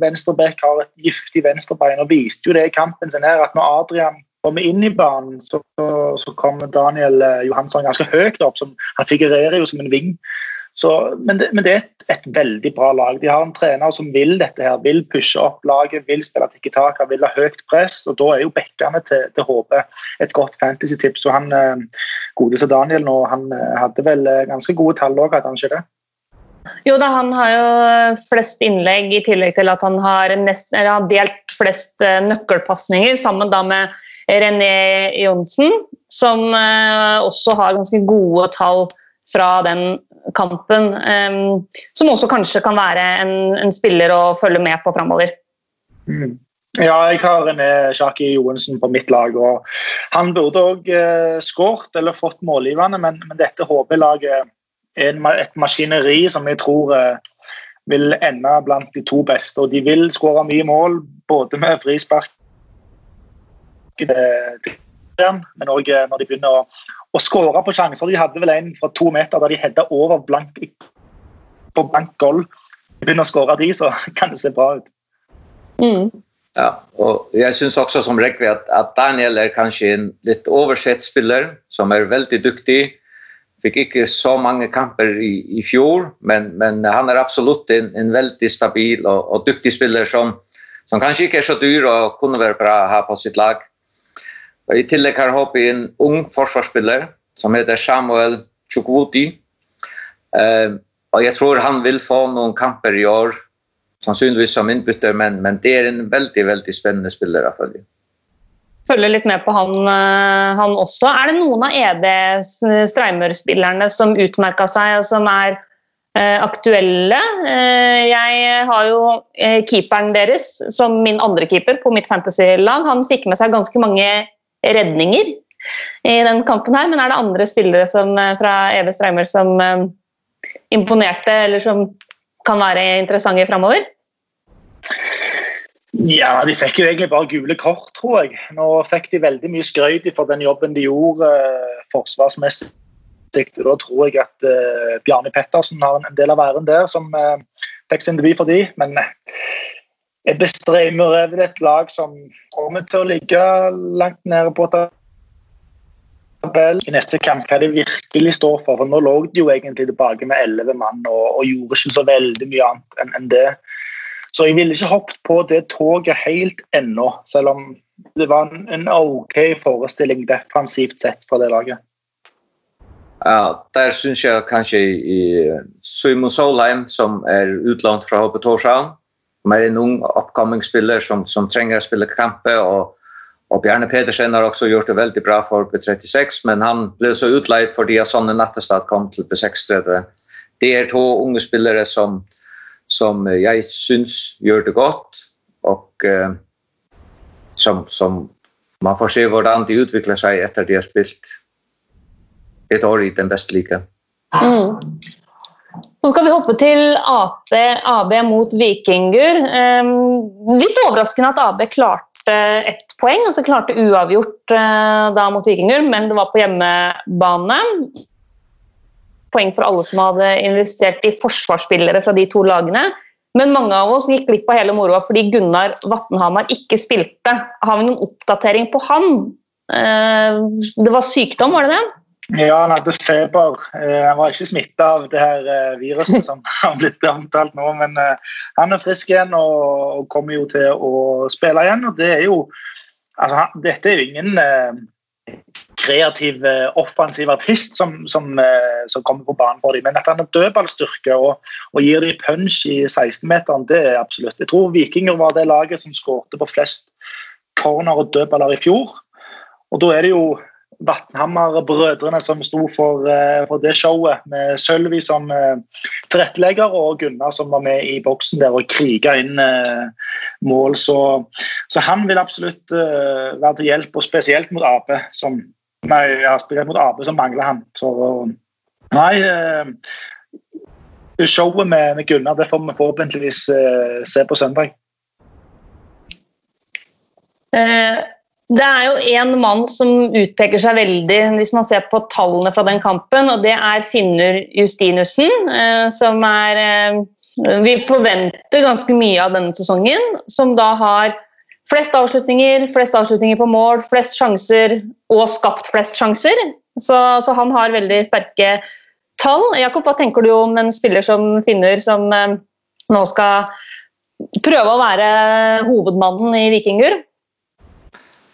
venstreback har et giftig venstrebein og viste jo det i kampen sin her, at når Adrian kommer inn i banen, så, så kommer Daniel eh, Johansson ganske høyt opp. Som, han figurerer jo som en ving. Så, men, det, men, det, er et, et, veldig bra lag. De har en trener som vil dette, her, vil pushe opp laget, vil spille tikki-taka, vil ha høyt press. og Da er jo bekkene til, til HP et godt fantasy-tips. og han eh, Godeste Daniel nå, han eh, hadde vel ganske gode tall òg, hadde han ikke det? Jo da, han har jo flest innlegg, i tillegg til at han har, nest, har delt flest nøkkelpasninger, sammen da med René Johnsen, som også har ganske gode tall fra den kampen. Som også kanskje kan være en, en, spiller å følge med på framover. Mm. Ja, jeg har René Sjaki Johansen på mitt lag. og Han burde òg eh, skåret eller fått målgivende, men, men dette HB-laget er et maskineri som jeg tror eh, vil ende blant de to beste. og De vil skåre mye mål, både med frispark men òg eh, når de begynner å, å skåra på sjanser. De hadde vel en fra to meter der de hedda over blank, på blank goal. Begynner å skåre de, så kan det se bra ut. Mm. Ja, og jeg syns også som Rekvi at, at, Daniel er kanskje en litt oversett spiller, som er veldig dyktig. Fikk ikke så mange kamper i, i fjor, men, men, han er absolutt en, en veldig stabil og, og dyktig spiller som, som, kanskje ikke er så dyr og kunne være bra å ha på sitt lag. I tillegg har vi en ung forsvarsspiller som heter Samuel Chukwuti. Uh, og jeg tror han vil få noen kamper i år, sannsynligvis som innbytter, men, men det er en veldig veldig spennende spiller. Følge. Følger litt med på han, uh, han også. Er det noen av ED Streimør-spillerne som utmerka seg, og som er aktuelle. Jeg har jo keeperen deres som min andre keeper på mitt fantasy-lag. Han fikk med seg ganske mange redninger i den kampen her, men er det andre spillere som, fra EV Streimer som imponerte, eller som kan være interessante framover? Ja, de fikk jo egentlig bare gule kort, tror jeg. Nå fikk de veldig mye skrøyt for den jobben de gjorde eh, forsvarsmessig. Da tror jeg at eh, Bjarne Pettersen har en del av æren der, som eh, fikk sin debut for de. Men jeg bestreber meg over et lag som kommer til å ligge langt nede på tabell i neste kamp. Hva de virkelig står for. For nå lå de jo egentlig tilbake med elleve mann og, og, gjorde ikke så veldig mye annet enn en det. Så jeg ville ikke hoppet på det toget helt ennå, selv om det var en, en OK forestilling defensivt sett for det laget. Ja, der syns jeg kanskje i Simon Solheim, som er utlånt fra HP Torshavn, som er en ung oppkommingsspiller som, som trenger å spille kamper. og og Bjarne Pedersen har også gjort det veldig bra for B36, men han ble så utleid fordi Sonne Nattestad kom til B36. Det er to unge spillere som, som jeg syns gjør det godt, og eh, som, som, man får se hvordan de utvikler seg etter de har spilt et år i den beste ligaen. Mm. Så skal vi hoppe til AB, AB mot Vikinger. Um, litt overraskende at AB klarte ett poeng, altså klarte uavgjort uh, da mot Vikinger, men det var på hjemmebane poeng for alle som hadde investert i forsvarsspillere fra de to lagene. Men mange av oss gikk glipp av hele moroa fordi Gunnar Vatnhamar ikke spilte. Har vi noen oppdatering på han? Eh, det var sykdom, var det det? Ja, han hadde feber. Eh, han var ikke smitta av det her eh, viruset som har blitt omtalt nå, men han er frisk igjen og kommer jo til å spille igjen. og det er jo altså, Dette er jo ingen kreativ, eh, offensiv artist som, som, eh, som, kommer på banen for dem. Men at han har dødballstyrke og, og gir dem punch i 16-meteren, det er absolutt. Jeg tror Vikinger var det laget som skårte på flest corner og dødballer i fjor. Og da er det jo Vatnhammer-brødrene som sto for, uh, for, det showet, med Sølvi som uh, tilrettelegger og Gunnar som var med i boksen der og kriga inn uh, mål. Så, så, han vil absolutt være til hjelp, og spesielt mot Ap, som Nei, ja, spesielt mot Ap, som mangler han. Så nei Showet med, med, Gunnar det får vi forhåpentligvis se på søndag. Eh det er jo én mann som utpeker seg veldig hvis man ser på tallene fra den kampen, og det er Finnur Justinussen, eh, som er eh, Vi forventer ganske mye av denne sesongen, som da har flest avslutninger, flest avslutninger på mål, flest sjanser og skapt flest sjanser. Så, så han har veldig sterke tall. Jakob, hva tenker du om en spiller som Finnur, som eh, nå skal prøve å være hovedmannen i Vikinger?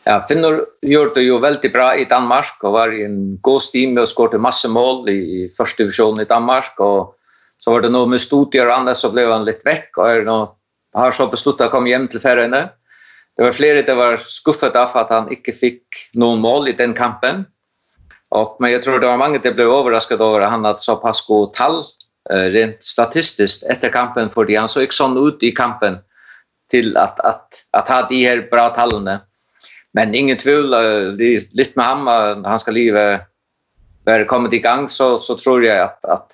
Ja, Finnur gjorde det jo veldig bra i Danmark og var i en god stim og skårte masse mål i, i første divisjon i Danmark og så var det noe med studier og annet så ble han litt vekk og er nå, har så besluttet å komme hjem til feriene. Det var flere det var skuffet av at han ikke fikk noen mål i den kampen. Och men jag tror det var många det blev overrasket over at han hadde så pass god tall rent statistiskt efter kampen fordi han han ikke sånn ut i kampen till att att att ha de her bra tallene. Men ingen tvivl, lite med ham, när han ska leva väl kommit igång så, så tror jag att, att,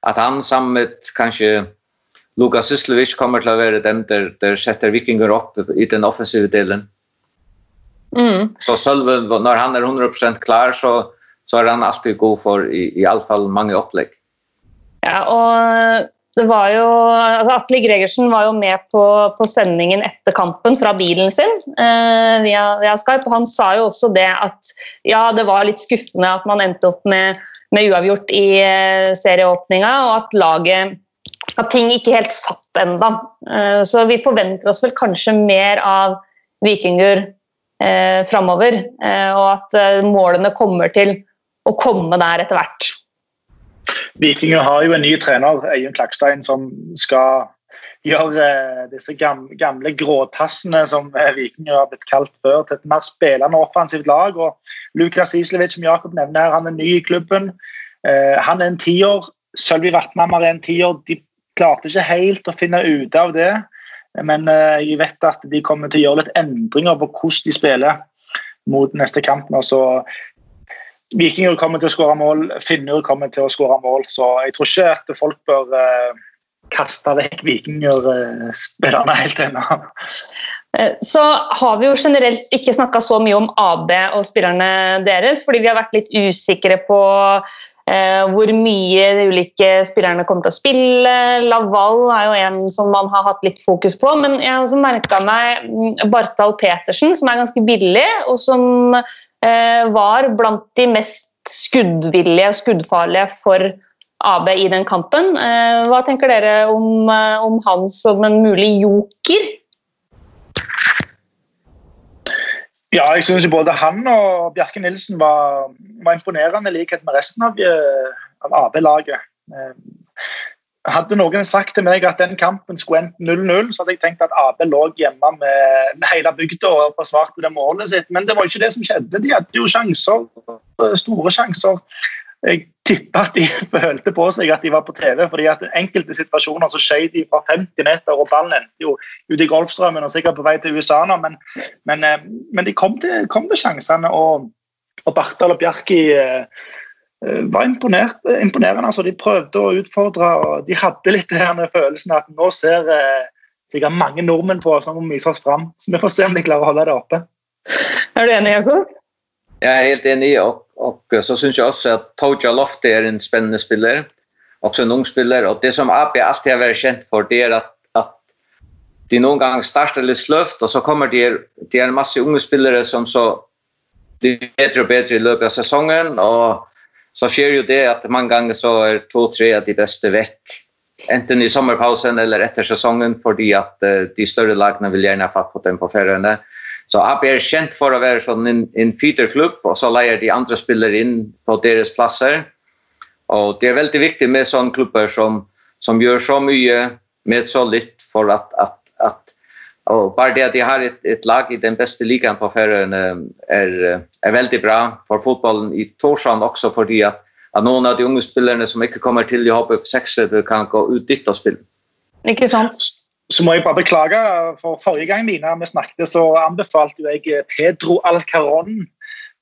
att han sammet kanske Lukas Syslevic kommer till att vara den där, där sätter vikingar upp i den offensiva delen. Mm. Så Sölven, när han är 100% klar så, så är han alltid god för i, i alla fall många upplägg. Ja, och det var jo, altså Atle Gregersen var jo med på, på sendingen etter kampen fra bilen sin eh, via, via, Skype. og Han sa jo også det at ja, det var litt skuffende at man endte opp med, med uavgjort i eh, serieåpninga, og at laget at ting ikke helt satt enda. Eh, så vi forventer oss vel kanskje mer av Vikinger eh, framover. Eh, og at eh, målene kommer til å komme der etter hvert. Vikinger har jo en ny trener, Eion Klakstein, som skal gjøre eh, disse gamle, gamle gråtassene som eh, Vikinger har blitt kalt før, til et mer spillende offensivt lag. og Lukas Islevic, som Jakob nevner, han er ny i klubben. Eh, han er en tiår Sølvi Vatnhammer er en tiår. De klarte ikke helt å finne ut av det. Men jeg vet at de kommer til å gjøre litt endringer på hvordan de spiller mot neste kamp. nå, så Vikinger kommer til å skåre mål, finner kommer til å skåre mål. Så jeg tror ikke at folk bør eh, kaste vekk Vikinger-spillerne uh, helt ennå. Så har vi jo generelt ikke snakka så mye om AB og spillerne deres, fordi vi har vært litt usikre på Eh, hvor mye de ulike spillerne kommer til å spille. Laval er jo en som man har hatt litt fokus på. Men jeg har også merka meg Bartal Petersen, som er ganske billig, og som eh, var blant de mest skuddvillige og skuddfarlige for AB i den kampen. Eh, hva tenker dere om, om han som en mulig joker? Ja, jeg synes både han og Bjerke Nilsen var, var imponerende i likhet med resten av, eh, av AB-laget. Hadde noen sagt til meg at den kampen skulle endt 0-0, så hadde jeg tenkt at AB lå hjemme med hele bygda og forsvarte det målet sitt. Men det var ikke det som skjedde. De hadde jo sjanser, store sjanser jeg tipper at de følte på seg at de var på TV. fordi at enkelte situasjoner så skjøt de fra 50 meter, og ballen endte jo ute i Golfstrømmen og sikkert på vei til USA nå. Men, men, eh, men de kom til, kom til, sjansene, og, og Bartal og Bjarki eh, var imponert, imponerende. altså De prøvde å utfordre, og de hadde litt den følelsen at nå ser sikkert mange nordmenn på oss, nå må vi vise oss fram. Så vi får se om de klarer å holde det oppe. Er du enig, Jakob? Jeg er helt enig. og Og så syns jeg også at Toja Lofti er en spennende spiller. Også en ung spiller. Og det som AB alltid har vært kjent for, det er at, at de noen ganger starter litt sløvt, og så kommer de, de er en masse unge spillere som så blir bedre og bedre i løpet av sesongen. Og så sker ju det att många gånger så är två, tre att de bästa veck. Enten i sommarpausen eller efter säsongen för att de större lagna vill gärna få på den på färgande. Så AB är känt för att vara sån en, en fyterklubb och så lägger de andra spelare in på deras platser. Och det är väldigt viktigt med sån klubbar som, som gör så mycket med så lite för att, att, att og bare det at de har et, et lag i den beste ligaen på Færøyene er, er veldig bra for fotballen i Torshavn også fordi at, at, noen av de unge spillerne som ikke kommer til å hoppe på seksere kan gå ut dit og spille. Ikke sant? Så må jeg bare beklage, for forrige gang Mina, vi snakket, så anbefalte jeg Pedro Alcaron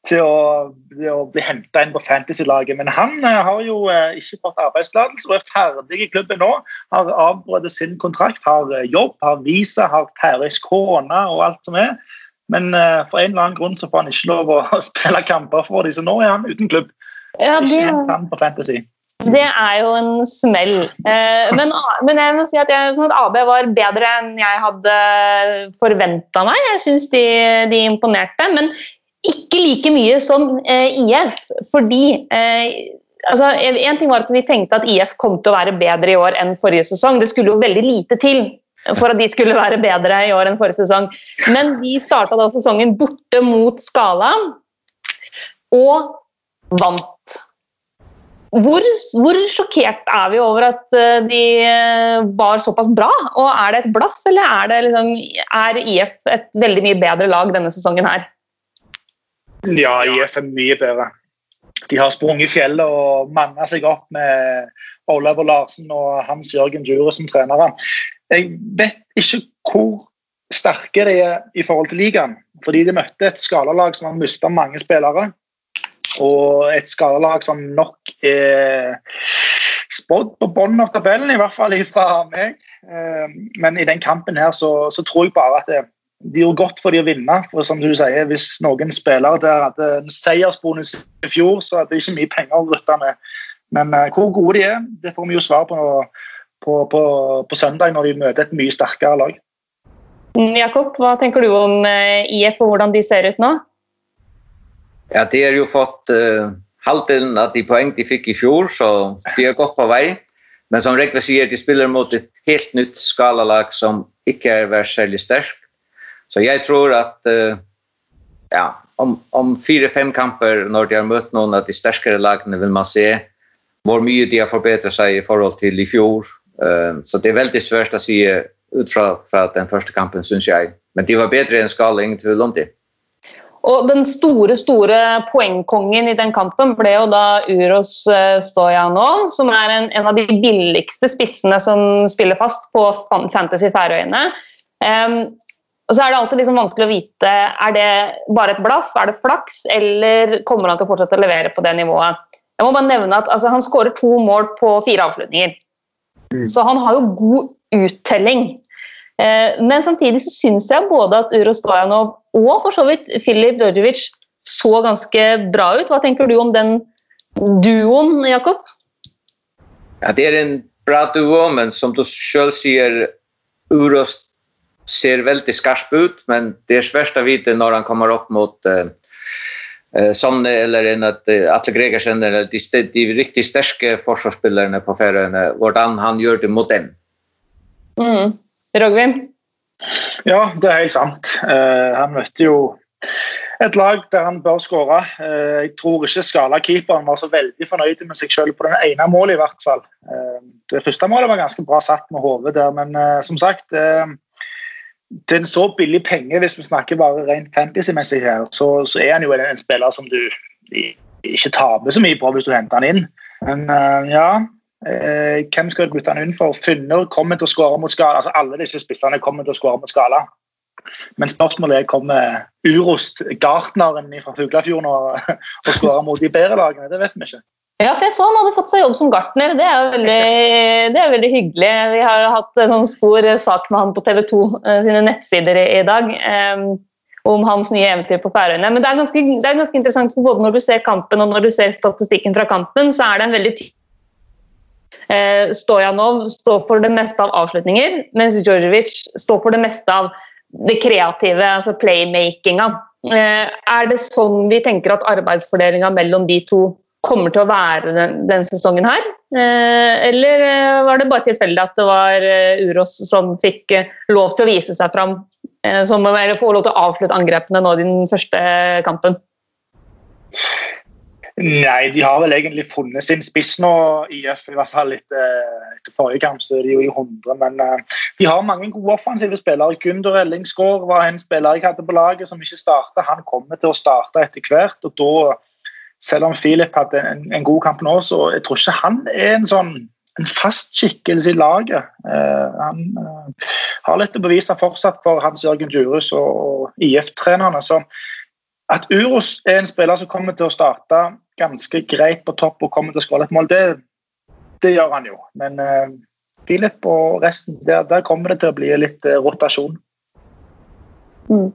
til å, til å bli henta inn på Fantasy-laget. Men han uh, har jo uh, ikke fått arbeidstillatelse og er ferdig i klubben nå. Har avbrutt sin kontrakt, har uh, jobb, har visa, har Terjes kone og alt som er. Men for en eller annen grunn så får han ikke lov å spille kamper for dem, så nå er han uten klubb. Ja, det... Ikke han på Fantasy. Det er jo en smell. Eh, men, men, jeg må si at, jeg, sånn at AB var bedre enn jeg hadde forventa meg. Jeg syns de, de, imponerte. Men ikke like mye som eh, IF. Fordi eh, altså, En ting var at vi tenkte at IF kom til å være bedre i år enn forrige sesong. Det skulle jo veldig lite til for at de skulle være bedre i år enn forrige sesong. Men de starta da sesongen borte mot Skala og vant. Hvor, hvor, sjokkert er vi over at eh, de var såpass bra? Og Er det et blaff, eller er, liksom, er IF et veldig mye bedre lag denne sesongen her? Ja, IF er mye bedre. De har sprunget fjellet og manna seg opp med Olav Larsen og Hans Jørgen Djure som trenere. Jeg vet ikke hvor sterke de er i forhold til ligaen. Fordi de møtte et skalalag som har mista mange spillere. Og et skalalag som nok er spådd på bunnen av tabellen, i hvert fall fra meg. Eh, men i den kampen her så, så tror jeg bare at det, de gjorde godt for de å vinne. For som du sier, hvis noen spillere der hadde en seiersbonus i fjor, så hadde de ikke mye penger å rutte med. Men uh, hvor gode de er, det får vi jo svar på, på, på, på søndag når de møter et mye sterkere lag. Jakob, hva tenker du om uh, IF og hvordan de ser ut nå? Ja, de har jo fått uh, halvdelen av de poeng de fikk i fjor, så de er godt på vei. Men som Rekve sier, de spiller mot et helt nytt skalalag som ikke er vært særlig sterk. Så jeg tror at uh, ja, om, om fire-fem kamper, når de har møtt noen av de sterkere lagene, vil man se hvor mye de har forbedret seg i forhold til i fjor. Uh, så det er veldig svært å si ut fra, den første kampen, syns jeg. Men de var bedre enn skala, ingen tvil om det. Og den store store poengkongen i den kampen ble jo da Uros Stojanov, som er en, en, av de billigste spissene som spiller fast på Fantasy Færøyene. Um, og så er det alltid liksom vanskelig å vite er det bare et blaff, er det flaks, eller kommer han til å fortsette å levere på det nivået. Jeg må bare nevne at altså, Han skårer to mål på fire avslutninger. Mm. Så han har jo god uttelling. Eh, men samtidig så syns jeg både at Uro Stojanov og for så vidt Filip Djordjevic så ganske bra ut. Hva tenker du om den duoen, Jakob? Ja, det er en bra duo, men som du selv sier, Uros ser veldig skarp ut, men det er svært å vite når han kommer opp mot uh, uh, Sonne eller en at Atle Gregersen eller de, de riktig sterke forsvarsspillerne på Færøyene, hvordan han gjør det mot dem. Mm. Rogvim? Ja, det er helt sant. Uh, han møtte jo et lag der han bør skåre. Uh, jeg tror ikke Skala-keeperen var så veldig fornøyd med seg selv på den ene målet, i hvert fall. Uh, det første målet var ganske bra satt med hodet der, men som sagt til en så billig penge, hvis vi snakker bare rent fantasy-messig her, så, så, er han jo en, en, spiller som du ikke taper så mye på hvis du henter han inn. Men ja, uh, hvem skal du bytte han inn for? Funner kommer til å skåre mot skala. Altså, alle disse spissene kommer til å skåre mot skala. Men spørsmålet er kommer Urost, gartneren fra Fuglafjorden, og, og skåre mot de bedre lagene? Det vet vi ikke. Ja, for jeg så han hadde fått seg jobb som gartner. Det er jo veldig, det er veldig hyggelig. Vi har hatt en sånn stor sak med han på TV 2 eh, sine nettsider i, i dag. Um, om hans nye eventyr på Færøyene. Men det er, ganske, det er ganske interessant, for både når du ser kampen og når du ser statistikken fra kampen, så er det en veldig tydelig Eh, Stojanov står for det meste av avslutninger, mens Djordjevic står for det meste av det kreative, altså playmakinga. Eh, er det sånn vi tenker at arbeidsfordelinga mellom de to kommer til å være den, den sesongen her? Eh, eller var det bare tilfeldig at det var Uros som fikk lov til å vise seg fram, som, eller få lov til å avslutte angrepene nå i den første kampen? Nei, de har vel egentlig funnet sin spiss nå, IF. I hvert fall etter, etter forrige kamp, så er de jo i 100. Men de har mange gode offensive spillere. Gunder Ellingsgaard var en spiller jeg hadde på laget som ikke starta. Han kommer til å starte etter hvert. og da, Selv om Filip hadde en, en, god kamp nå, så jeg tror ikke han er en sånn en fast skikkelse i laget. Uh, han uh, har litt å bevise fortsatt for Hans Jørgen Djurus og, og IF-trenerne. så at Uros er en spiller som kommer til å starte ganske greit på topp og kommer til å skåre et mål, det, det, gjør han jo. Men uh, Philip og resten, der, der, kommer det til å bli litt rotasjon. Mm.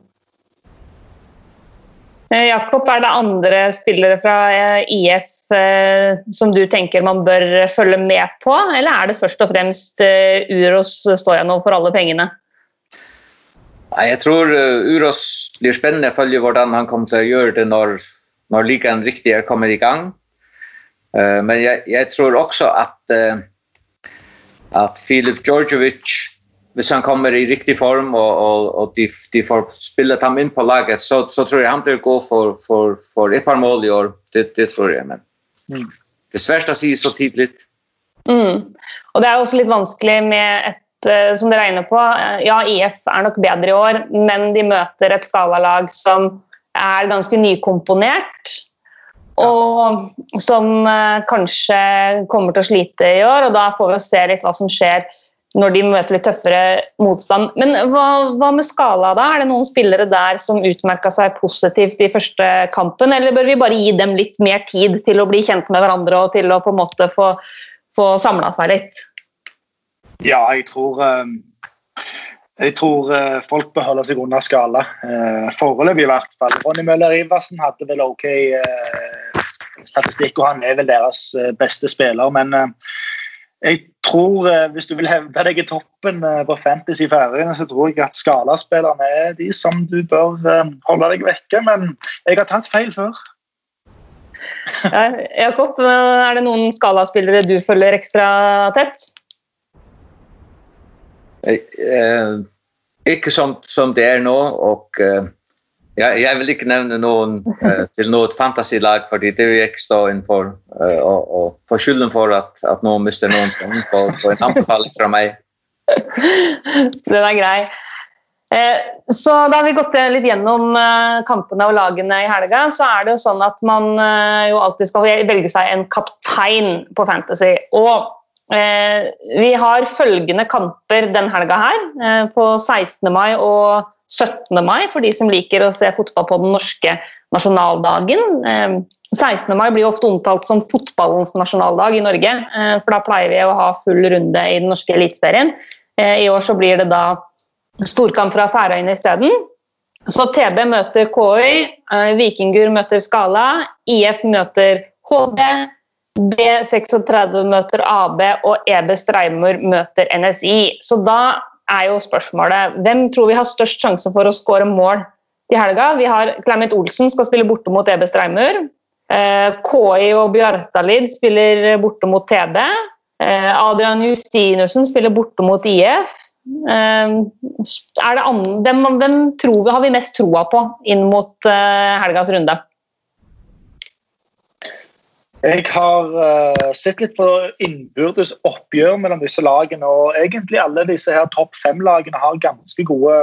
Eh, Jakob, er det andre spillere fra IF som du tenker man bør følge med på, eller er det først og fremst Uros Stojanov for alle pengene? Jeg tror Uros blir spennende å følge hvordan han kommer til å gjøre det når når ligaen riktig er kommet i gang. Men jeg, jeg, tror også at, at Filip Djordjevic, hvis han kommer i riktig form og, og, og de, de, får spillet ham inn på laget, så, så tror jeg han blir god for, for, for, et par mål i år. Det, det tror jeg. Men mm. det er svært å si så tidlig. Mm. Og det er også litt vanskelig med et som som det regner på. Ja, IF er nok bedre i år, men de møter et skalalag som er ganske nykomponert. Og som eh, kanskje kommer til å slite i år, og da får vi se litt hva som skjer når de møter litt tøffere motstand. Men hva, hva med skala, da? Er det noen spillere der som utmerka seg positivt i første kampen, eller bør vi bare gi dem litt mer tid til å bli kjent med hverandre og til å på en måte få, få samla seg litt? Ja, jeg tror um jeg tror uh, folk bør holde seg under skala. Uh, Foreløpig i hvert fall. Ronny Møller Iversen hadde vel OK uh, statistikk, og han er vel deres beste spiller. Men jeg tror hvis du vil hevde deg i toppen på Fantasy Færøyene, så tror jeg at skalaspillerne er de som du bør holde deg vekke. Men jeg har tatt feil før. ja, Jakob, er det noen skalaspillere du følger ekstra tett? Eh, ikke som, som det er nå, og uh, jeg, jeg, vil ikke nevne noen uh, til noe fantasilag, fordi det vil jeg ikke stå innenfor. for, og, få skylden for at, at noen mister noen på, på en anbefaling fra meg. Den er grei. Eh, så da har vi gått litt gjennom eh, kampene og lagene i helga. Så er det jo sånn at man eh, jo alltid skal velge seg en kaptein på Fantasy. Og vi har følgende kamper den helga her, på 16. mai og 17. mai, for de som liker å se fotball på den norske nasjonaldagen. 16. mai blir ofte omtalt som fotballens nasjonaldag i Norge, for da pleier vi å ha full runde i den norske eliteserien. I år så blir det da storkamp fra Færøyene isteden. Så TB møter KØY, eh, Vikingur møter Skala, IF møter HB, B36 møter AB og EB Streimor møter NSI. Så da er jo spørsmålet hvem tror vi har størst sjanse for å skåre mål i helga? Vi har Clement Olsen skal spille borte mot EB Streimur. Eh, KI og Bjartalid spiller borte mot TB. Eh, Adrian Justinussen spiller borte mot IF. Andre, hvem, hvem tror vi, har vi mest troa på inn mot helgas runde? Jeg har uh, sett litt på innbyrdes oppgjør mellom disse lagene. og Egentlig alle disse her topp fem-lagene har ganske gode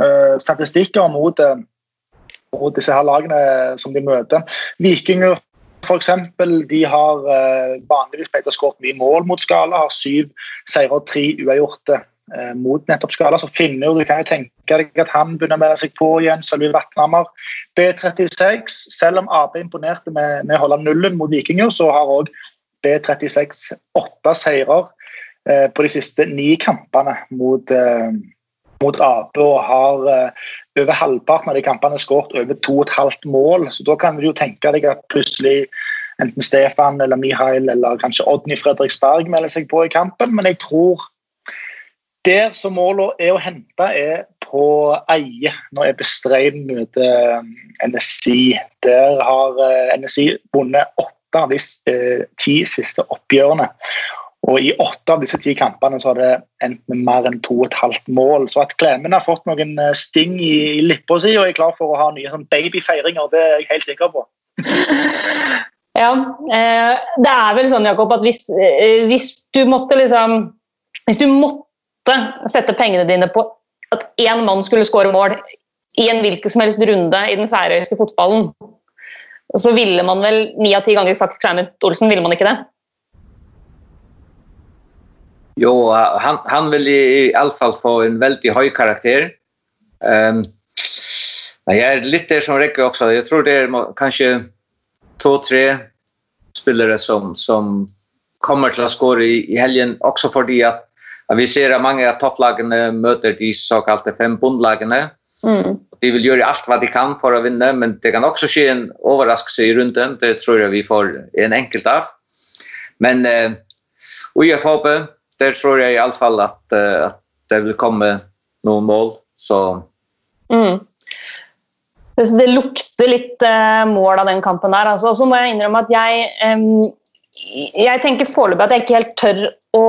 uh, statistikker mot, uh, mot, disse her lagene som de møter. Vikinger for eksempel, de har vanligvis pleid å skåre mye mål mot Skala. Har syv seire og tre uavgjorte mot nettopp Skala. Så finner du kan jo tenke deg at han begynner å melde seg på igjen. Sølvi Vatnhammer. B36, selv om Ap imponerte med, med å holde nullen mot Vikinger, så har òg B36 åtte seirer eh, på de siste ni kampene mot, eh, mot AB og har eh, over halvparten av de kampene skåret over 2,5 mål. Så da kan du jo tenke deg at plutselig enten Stefan eller Mihail eller kanskje Odny Fredriksberg melder seg på i kampen. Men jeg tror der som målet er å hente, er på Eie, når Ebbe møter um, NSI. Der har uh, NSI vunnet åtte av de uh, ti siste oppgjørene. Og I åtte av disse ti kampene så har det endt med mer enn to og et halvt mål. Så at Klemen har fått noen uh, sting i lippa si og er klar for å ha nye sånn babyfeiringer, det er jeg helt sikker på. Ja, det er vel sånn Jakob, at hvis, hvis du måtte liksom Hvis du måtte sette pengene dine på at én mann skulle skåre mål i en hvilken som helst runde i den færøyske fotballen, så ville man vel ni av ti ganger sagt Clement Olsen, ville man ikke det? Jo, han, han vil i alle fall få en veldig høy karakter. Um, jeg er litt der som Rikke også. Jeg tror det er kanskje to-tre spillere som, som kommer til å skåre i helgen, også fordi at vi ser at mange av topplagene møter de såkalte fem bondlagene. Mm. De vil gjøre alt hva de kan for å vinne, men det kan også skje en overraskelse i runden. Det tror jeg vi får en enkelt av. Men uh, UFHB, der tror jeg i alle fall at, uh, at det vil komme noen mål. Så mm. det, det, lukter litt uh, mål av den kampen der. Altså. Så må jeg innrømme at jeg um, jeg tenker foreløpig at jeg ikke helt tør å,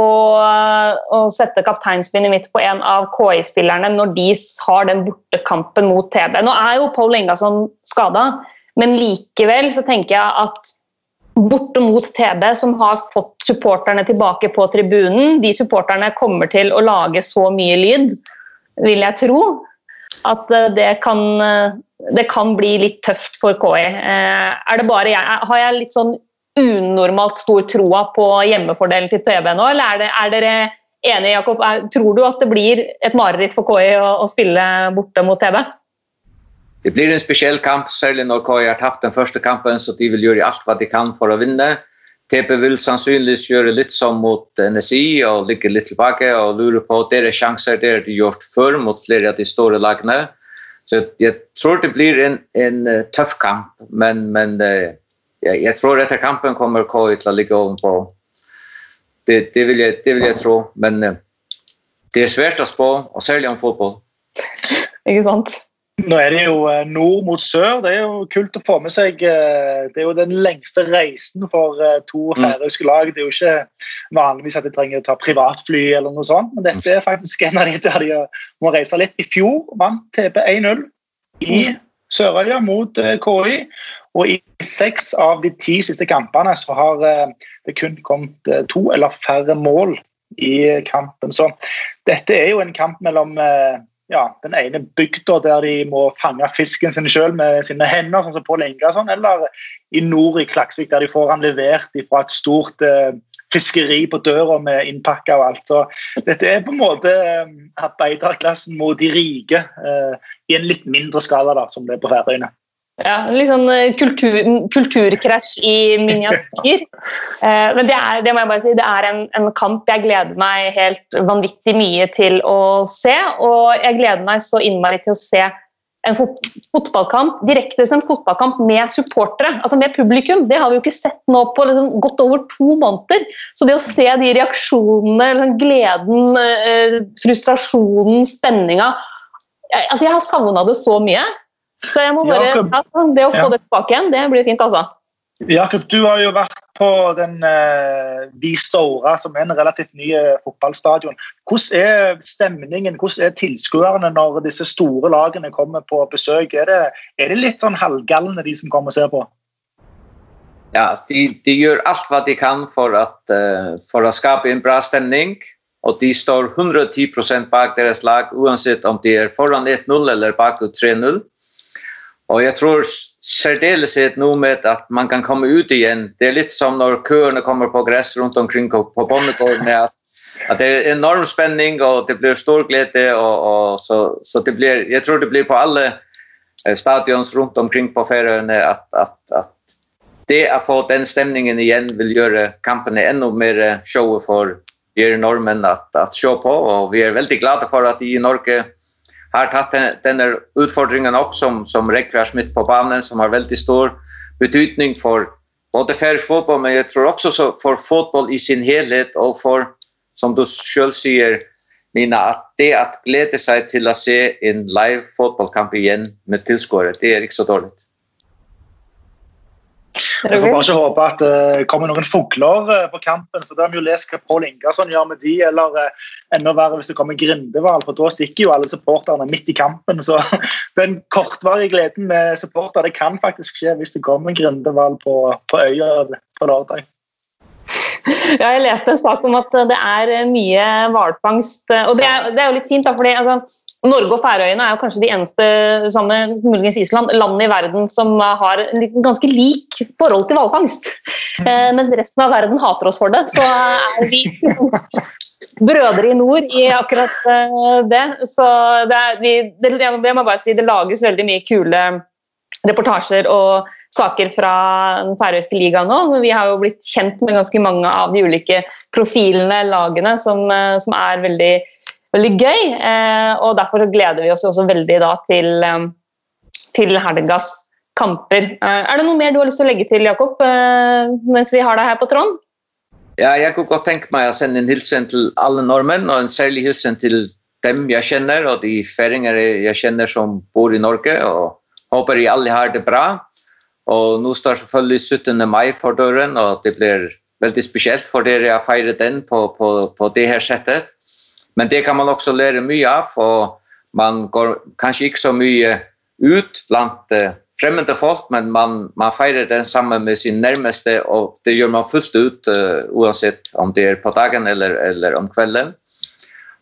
å sette kapteinspinnet mitt på en av KI-spillerne når de har den bortekampen mot TB. Nå er jo Paul Engasson skada, men likevel så tenker jeg at borte mot TB, som har fått supporterne tilbake på tribunen De supporterne kommer til å lage så mye lyd, vil jeg tro, at det kan, det kan bli litt tøft for KI. Eh, er det bare jeg, har jeg litt sånn unormalt stor troa på hjemmefordelen til TV nå, eller er, det, er dere enige, Jakob? Er, tror du at det blir et mareritt for KI å, å, spille borte mot TV? Det blir en spesiell kamp, særlig når KI har tapt den første kampen, så de vil gjøre alt hva de kan for å vinne. TP vil sannsynligvis gjøre litt som mot NSI og ligge litt tilbake og lure på deres sjanser det har de gjort før mot flere av de store lagene. Så jeg tror det blir en, en uh, tøff kamp, men, men uh, jeg, jeg tror etter kampen kommer KI til å ligge ovenpå. Det, det, vil jeg, det vil jeg tro, men uh, det er svært å spå, og særlig om fotball. Ikke sant? Nå er det jo eh, nord mot sør. Det er jo kult å få med seg. Eh, det er jo den lengste reisen for to mm. færøyske lag. Det er jo ikke vanligvis at de trenger å ta privatfly, eller noe sånt, men dette er faktisk en av de der de må reise litt. I fjor vant TP 1-0 i mm. Sørøya mot KI. Og i seks av de ti siste kampene så har eh, det kun kommet eh, to eller færre mål i kampen. Så dette er jo en kamp mellom eh, ja, den ene bygda der de må fange fisken sin sjøl med sine hender, sånn som på sånn, eller i nord i Klaksvik, der de får han levert fra et stort eh, fiskeri på døra med innpakka og alt. Så dette er på en måte eh, arbeiderklassen mot de rike eh, i en litt mindre skala, da, som det er på Færøyene. Ja, litt sånn eh, kultur, kulturkrasj i miniatyr. Eh, men det er, det må jeg bare si, det er en, en, kamp jeg gleder meg helt vanvittig mye til å se. Og jeg gleder meg så innmari til å se en fotballkamp, direktesendt fotballkamp med supportere, altså med publikum. Det har vi jo ikke sett nå på liksom, godt over to måneder. Så det å se de reaksjonene, liksom, gleden, eh, frustrasjonen, spenninga altså Jeg har savna det så mye. Så jeg må bare, ja, det å få ja. det tilbake igjen, det blir fint, altså. Jakob, du har jo vært på den uh, Vistora, som er en relativt ny uh, fotballstadion. Hvordan er stemningen, hvordan er tilskuerne når disse store lagene kommer på besøk? Er det, er det litt sånn halvgalne, de som kommer og ser på? Ja, de, de gjør alt hva de kan for, at, uh, for å skape en bra stemning. Og de står 110% bak deres lag, uansett om de er foran 1-0 eller bak 3-0. Og jeg tror særdeleshet nå med at man kan komme ut igjen. Det er litt som når køene kommer på gress rundt omkring på bondegården. At, at det er enorm spenning og det blir stor glede. Og, og så, så det blir, jeg tror det blir på alle stadioner stadions rundt omkring på Færøyene at, at, at, det å få den stemningen igjen vil gjøre kampene enda mer show for nordmenn at, at se på. Og vi er veldig glade for at de i Norge har tatt denne utfordringen opp som, som Rekvær Smith på banen, som har veldig stor betydning for både for fotball, men jeg tror også for fotball i sin helhet, og for, som du selv sier, Mina, at det at glede seg til å se en live fotballkamp igjen med tilskuere, det er ikke så dårlig. Jeg får bare ikke håpe at det uh, kommer noen fugler uh, på kampen. for Da har vi jo lest hva Pål Ingasson gjør med de, eller uh, enda verre hvis det kommer Grindehval. For da stikker jo alle supporterne midt i kampen. Så den kortvarige gleden med supporter det kan faktisk skje hvis det kommer Grindehval på, på øya på lørdag. Ja, jeg leste en sak om at det er mye hvalfangst. Og det er, det er, jo litt fint, da, fordi altså, Norge og Færøyene er jo kanskje de eneste sammen muligens Island, landene i verden som har en ganske lik forhold til hvalfangst. Eh, mens resten av verden hater oss for det, så er vi brødre i nord i akkurat eh, det. Så det, er, vi, det, jeg må bare si, det lages veldig mye kule reportasjer og saker fra den færøyske ligaen nå. Vi har jo blitt kjent med ganske mange av de ulike profilene, lagene, som, eh, som er veldig veldig gøy. Eh, og Derfor gleder vi oss også veldig da, til, eh, til helgas kamper. Eh, er det noe mer du har lyst til å legge til, Jakob, mens vi har deg her på Trond? Ja, jeg kunne godt tenke meg å sende en hilsen til alle nordmenn, og en særlig hilsen til dem jeg kjenner, og de færinger jeg kjenner som bor i Norge. og Håper de alle har det bra. Og nå står selvfølgelig 17. mai for døren, og det blir veldig spesielt for dere å feire den på, på, på det her settet. Men det kan man också lära mycket av och man går kanske inte så mycket ut bland främmande folk men man man firar den samman med sin närmaste och det gör man fullt ut uh, oavsett om det är på dagen eller eller om kvällen.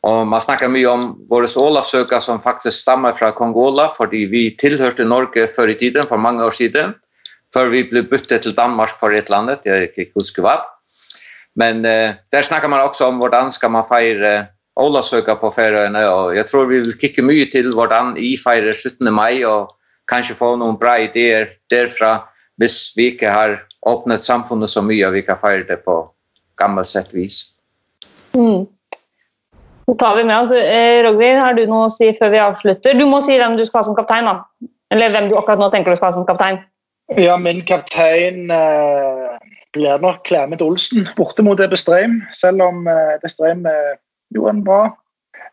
Och man snackar mycket om våra Olafsöka som faktiskt stammar från Kongola för det vi tillhörde Norge förr i tiden för många år sedan för vi blev bytte till Danmark för ett landet jag är inte husker vad. Men eh, där snackar man också om hur ska man fira Olavsøka på Færøyene, og jeg tror vi vil kikke mye til hvordan vi feirer 17. mai, og kanskje få noen bra ideer derfra, hvis vi ikke har åpnet samfunnet så mye, og vi kan feire det på gammelt sett vis. Mm. Så tar vi med oss. Eh, Rogvi, har du noe å si før vi avslutter? Du må si hvem du skal ha som kaptein, da. Eller hvem du akkurat nå tenker du skal ha som kaptein. Ja, min kaptein eh, blir nok Clement Olsen borte mot Ebestreim. Selv om eh, Ebestreim eh, gjorde en bra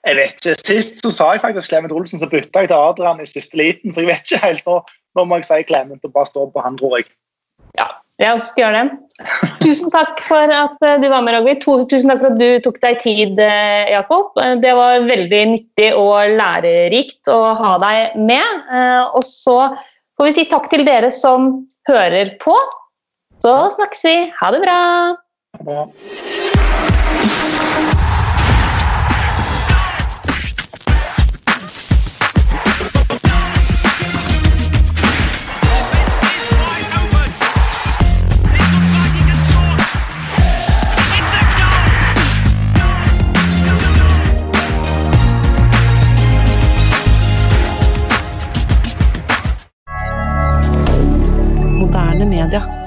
jeg vet ikke, Sist så sa jeg faktisk Clement Olsen, så bytta jeg til Adrian i siste liten. Så jeg vet ikke helt nå. Nå må jeg si Clement og bare stå på han, tror jeg. Ja, jeg skal gjøre det. Tusen takk for at eh, du var med, Ragvi. Tusen takk for at du tok deg tid, eh, Jakob. Eh, det var veldig nyttig og lærerikt å ha deg med. Og så får vi si takk til dere som hører på. Så snakkes vi. Ha det bra. Ha det bra. rien.